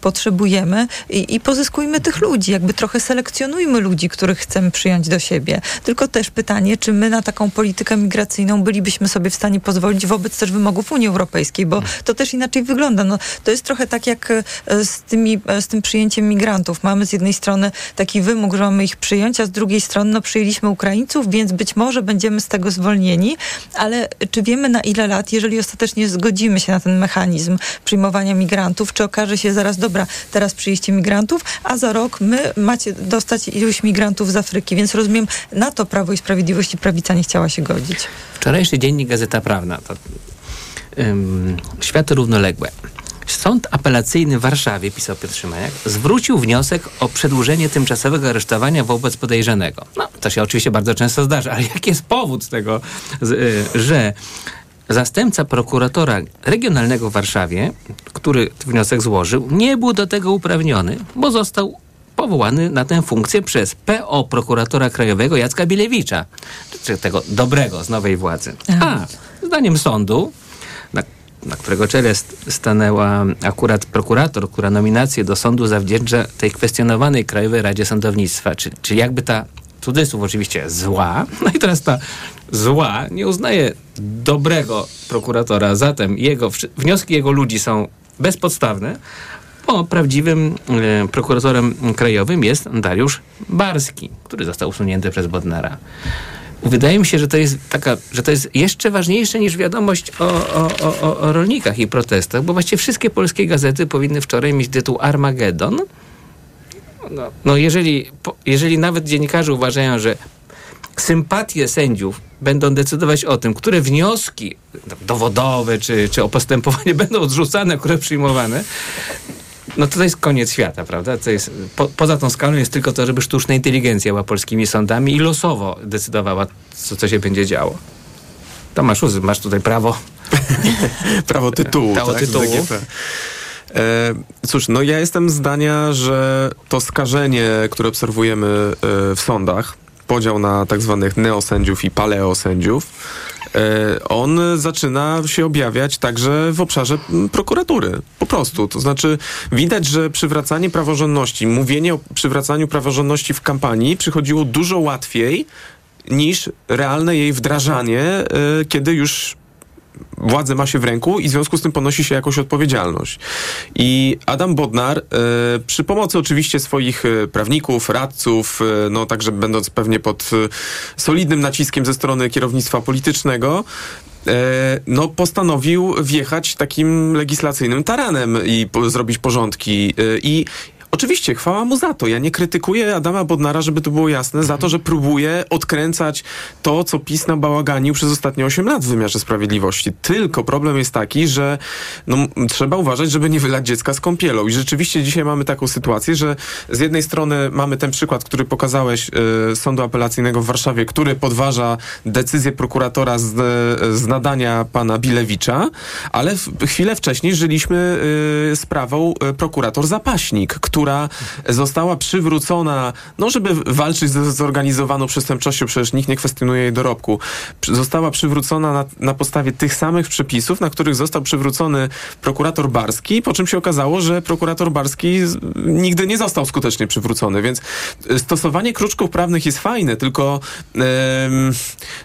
potrzebujemy i, i pozyskujmy tych ludzi, jakby trochę selekcjonujmy ludzi, których chcemy przyjąć do siebie. Tylko też pytanie, czy my na taką politykę migracyjną bylibyśmy sobie w stanie pozwolić wobec też wymogów Unii Europejskiej, bo to też inaczej wygląda. No, to jest trochę tak jak e, z, tymi, e, z tym przyjęciem migrantów. Mamy z jednej strony taki wymóg, że mamy ich przyjąć, a z drugiej strony no, przyjęliśmy Ukraińców, więc być może będziemy z tego zwolnieni, ale czy wiemy na ile lat, jeżeli ostatecznie zgodzimy się na ten mechanizm przyjmowania migrantów, czy okaże się zaraz, dobra, teraz przyjście migrantów, a za rok my macie dostać iluś migrantów z Afryki, więc rozumiem, na to Prawo i Sprawiedliwość i Prawica nie chciała się godzić. Wczorajszy dziennik Gazeta Prawna to ym, światy równoległe. Sąd apelacyjny w Warszawie, pisał Piotr Szymajak, zwrócił wniosek o przedłużenie tymczasowego aresztowania wobec podejrzanego. No, to się oczywiście bardzo często zdarza, ale jaki jest powód tego, y, że zastępca prokuratora regionalnego w Warszawie, który wniosek złożył, nie był do tego uprawniony, bo został powołany na tę funkcję przez PO prokuratora krajowego Jacka Bilewicza, czy tego dobrego z nowej władzy. A zdaniem sądu, na, na którego czele st- stanęła akurat prokurator, która nominację do sądu zawdzięcza tej kwestionowanej Krajowej Radzie Sądownictwa, czy, czy jakby ta cudzysłów oczywiście zła, <laughs> no i teraz ta zła nie uznaje dobrego prokuratora. Zatem jego, wnioski jego ludzi są bezpodstawne, bo prawdziwym e, prokuratorem krajowym jest Dariusz Barski, który został usunięty przez Bodnara. Wydaje mi się, że to jest taka, że to jest jeszcze ważniejsze niż wiadomość o, o, o, o rolnikach i protestach, bo właściwie wszystkie polskie gazety powinny wczoraj mieć tytuł Armagedon. No, no jeżeli, jeżeli nawet dziennikarze uważają, że sympatie sędziów będą decydować o tym, które wnioski dowodowe czy, czy o postępowanie <laughs> będą odrzucane, które przyjmowane, no to, to jest koniec świata, prawda? To jest, po, poza tą skalą jest tylko to, żeby sztuczna inteligencja była polskimi sądami i losowo decydowała, co, co się będzie działo. To masz, masz tutaj prawo. <laughs> prawo tytułu. Prawo tak, tytułu. E, cóż, no ja jestem zdania, że to skażenie, które obserwujemy e, w sądach, podział na tak zwanych neosędziów i paleosędziów, e, on zaczyna się objawiać także w obszarze prokuratury. Po prostu. To znaczy widać, że przywracanie praworządności, mówienie o przywracaniu praworządności w kampanii przychodziło dużo łatwiej niż realne jej wdrażanie, kiedy już władzę ma się w ręku i w związku z tym ponosi się jakąś odpowiedzialność. I Adam Bodnar e, przy pomocy oczywiście swoich e, prawników, radców, e, no także będąc pewnie pod solidnym naciskiem ze strony kierownictwa politycznego, no, postanowił wjechać takim legislacyjnym taranem i po, zrobić porządki. I Oczywiście, chwała mu za to. Ja nie krytykuję Adama Bodnara, żeby to było jasne, za to, że próbuje odkręcać to, co PiS nabałaganił przez ostatnie 8 lat w wymiarze sprawiedliwości. Tylko problem jest taki, że no, trzeba uważać, żeby nie wylać dziecka z kąpielą. I rzeczywiście dzisiaj mamy taką sytuację, że z jednej strony mamy ten przykład, który pokazałeś y, Sądu Apelacyjnego w Warszawie, który podważa decyzję prokuratora z, z nadania pana Bilewicza, ale w, chwilę wcześniej żyliśmy y, sprawą y, prokurator Zapaśnik, który która została przywrócona, no żeby walczyć z zorganizowaną przestępczością, przecież nikt nie kwestionuje jej dorobku, została przywrócona na, na podstawie tych samych przepisów, na których został przywrócony prokurator Barski, po czym się okazało, że prokurator Barski nigdy nie został skutecznie przywrócony, więc e, stosowanie kruczków prawnych jest fajne, tylko,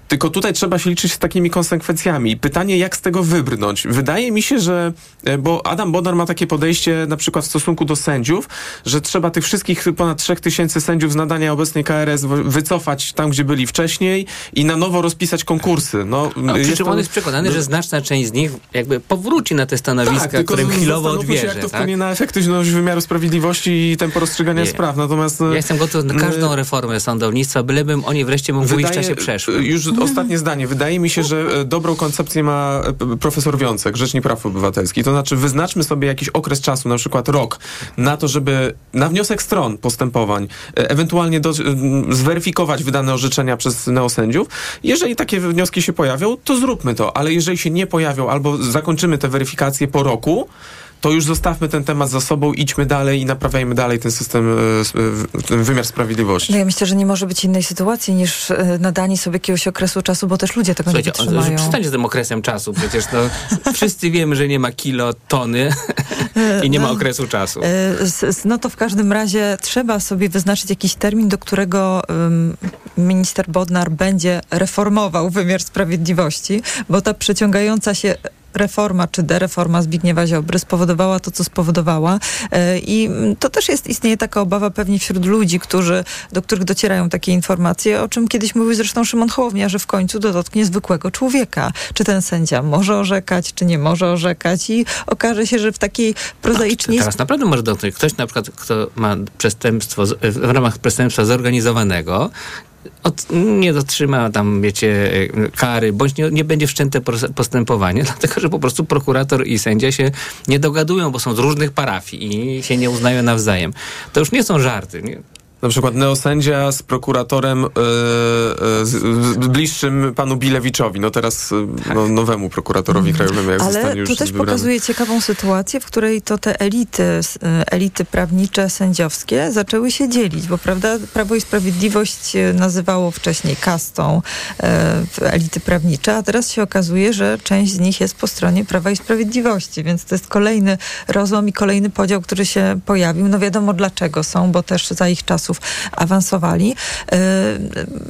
tylko tutaj trzeba się liczyć z takimi konsekwencjami. Pytanie, jak z tego wybrnąć? Wydaje mi się, że, e, bo Adam Bodnar ma takie podejście na przykład w stosunku do sędziów, że trzeba tych wszystkich ponad 3000 sędziów z nadania obecnej KRS wycofać tam, gdzie byli wcześniej i na nowo rozpisać konkursy. No, no przy czym on jest przekonany, że znaczna część z nich jakby powróci na te stanowiska, tak, które chwilowo odbierze. Jak to tak? wpłynie na efektywność wymiaru sprawiedliwości i tempo rozstrzygania Nie. spraw. Natomiast ja jestem gotów na każdą reformę sądownictwa, bylebym oni wreszcie mogli w czasie przeszły. Już <laughs> ostatnie zdanie. Wydaje mi się, że e, dobrą koncepcję ma e, profesor Wiącek, Rzecznik Praw Obywatelskich. To znaczy wyznaczmy sobie jakiś okres czasu, na przykład rok, na to, żeby na wniosek stron postępowań e, ewentualnie do, zweryfikować wydane orzeczenia przez neosędziów. Jeżeli takie wnioski się pojawią, to zróbmy to, ale jeżeli się nie pojawią albo zakończymy te weryfikacje po roku, to już zostawmy ten temat za sobą, idźmy dalej i naprawiajmy dalej ten system, e, ten wymiar sprawiedliwości. No ja myślę, że nie może być innej sytuacji niż e, nadanie sobie jakiegoś okresu czasu, bo też ludzie tego Słuchajcie, nie wytrzymają. Przestańcie z tym okresem czasu, przecież to <laughs> wszyscy wiemy, że nie ma kilotony i nie ma no, okresu czasu. E, no to w każdym razie trzeba sobie wyznaczyć jakiś termin, do którego minister Bodnar będzie reformował wymiar sprawiedliwości, bo ta przeciągająca się reforma czy dereforma Zbigniewa Ziobry spowodowała to, co spowodowała. E, I to też jest, istnieje taka obawa pewnie wśród ludzi, którzy, do których docierają takie informacje, o czym kiedyś mówił zresztą Szymon Hołownia, że w końcu dotknie zwykłego człowieka. Czy ten sędzia może orzekać, czy nie może orzekać i okaże się, że w takiej prozaicznej... Teraz naprawdę może dotknąć. Ktoś na przykład, kto ma przestępstwo, w ramach przestępstwa zorganizowanego, od, nie dotrzyma tam, wiecie, kary, bądź nie, nie będzie wszczęte postępowanie, <laughs> dlatego że po prostu prokurator i sędzia się nie dogadują, bo są z różnych parafii i się nie uznają nawzajem. To już nie są żarty. Nie? Na przykład neosędzia z prokuratorem yy, yy, z, bliższym panu Bilewiczowi, no teraz no, nowemu prokuratorowi mm. krajowemu, jak Ale już to też wybrany. pokazuje ciekawą sytuację, w której to te elity, elity prawnicze, sędziowskie zaczęły się dzielić, bo prawda, Prawo i Sprawiedliwość nazywało wcześniej kastą yy, elity prawnicze, a teraz się okazuje, że część z nich jest po stronie Prawa i Sprawiedliwości, więc to jest kolejny rozłam i kolejny podział, który się pojawił. No wiadomo dlaczego są, bo też za ich czas czasów awansowali. E,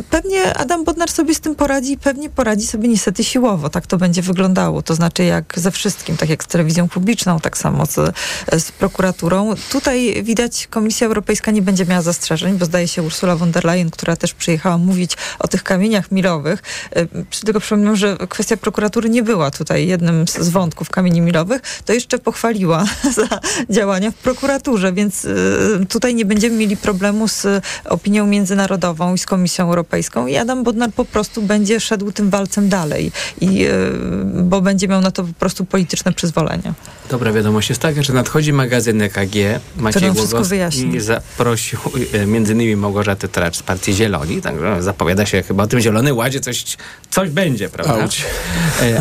pewnie Adam Bodnar sobie z tym poradzi i pewnie poradzi sobie niestety siłowo. Tak to będzie wyglądało. To znaczy jak ze wszystkim, tak jak z telewizją publiczną, tak samo z, z prokuraturą. Tutaj widać Komisja Europejska nie będzie miała zastrzeżeń, bo zdaje się Ursula von der Leyen, która też przyjechała mówić o tych kamieniach milowych. Przy tego przypominam, że kwestia prokuratury nie była tutaj jednym z wątków kamieni milowych, to jeszcze pochwaliła <laughs> za działania w prokuraturze, więc tutaj nie będziemy mieli problemu z opinią międzynarodową i z Komisją Europejską i Adam Bodnar po prostu będzie szedł tym walcem dalej, i, bo będzie miał na to po prostu polityczne przyzwolenie. Dobra wiadomość jest taka, że nadchodzi magazyn EKG. Maciej Głogowski zaprosił między innymi Małgorzatę Tracz z Partii Zieloni, także zapowiada się chyba o tym Zielony Ładzie coś, coś będzie, prawda? Auć.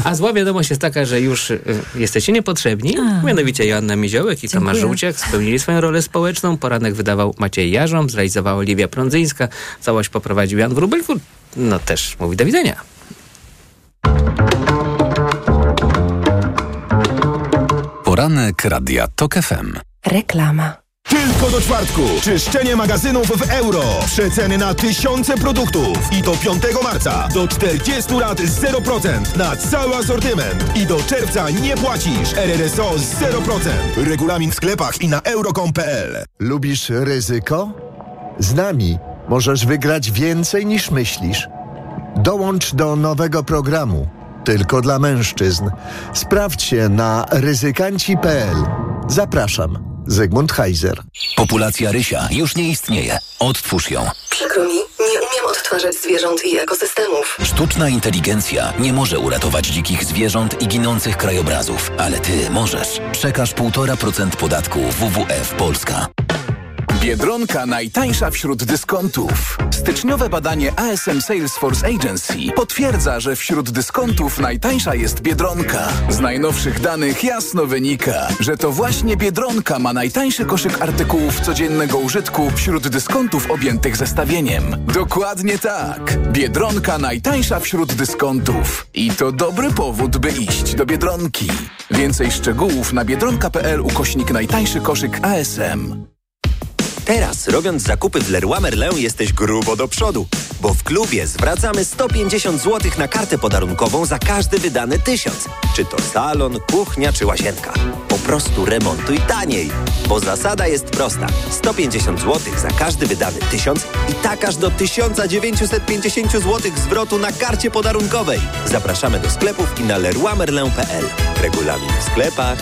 A zła wiadomość jest taka, że już jesteście niepotrzebni, A. mianowicie Joanna Miziołek i Dziękuję. Tomasz Żółciak spełnili swoją rolę społeczną. Poranek wydawał Maciej Jarząb, zrealizowała Oliwia Prądzyńska, całość poprowadził Jan Wróbelku. No też mówi do widzenia. Poranek Radia TOK FM. Reklama. Tylko do czwartku. Czyszczenie magazynów w euro. Przeceny na tysiące produktów. I do 5 marca. Do 40 lat 0% na cały asortyment. I do czerwca nie płacisz. RRSO 0%. Regulamin w sklepach i na euro.com.pl. Lubisz ryzyko? Z nami możesz wygrać więcej niż myślisz. Dołącz do nowego programu. Tylko dla mężczyzn. Sprawdź się na ryzykanci.pl. Zapraszam. Zygmunt Heiser. Populacja rysia już nie istnieje. Odtwórz ją. Przykro mi, nie umiem odtwarzać zwierząt i ekosystemów. Sztuczna inteligencja nie może uratować dzikich zwierząt i ginących krajobrazów, ale ty możesz. Przekaż 1,5% podatku WWF Polska. Biedronka najtańsza wśród dyskontów. Styczniowe badanie ASM Salesforce Agency potwierdza, że wśród dyskontów najtańsza jest Biedronka. Z najnowszych danych jasno wynika, że to właśnie Biedronka ma najtańszy koszyk artykułów codziennego użytku wśród dyskontów objętych zestawieniem. Dokładnie tak. Biedronka najtańsza wśród dyskontów. I to dobry powód, by iść do Biedronki. Więcej szczegółów na biedronka.pl ukośnik najtańszy koszyk ASM. Teraz, robiąc zakupy w Leroy Merlin, jesteś grubo do przodu, bo w klubie zwracamy 150 zł na kartę podarunkową za każdy wydany tysiąc. Czy to salon, kuchnia czy łazienka. Po prostu remontuj taniej, bo zasada jest prosta. 150 zł za każdy wydany tysiąc i tak aż do 1950 zł zwrotu na karcie podarunkowej. Zapraszamy do sklepów i na leroymerlin.pl. Regulamin w sklepach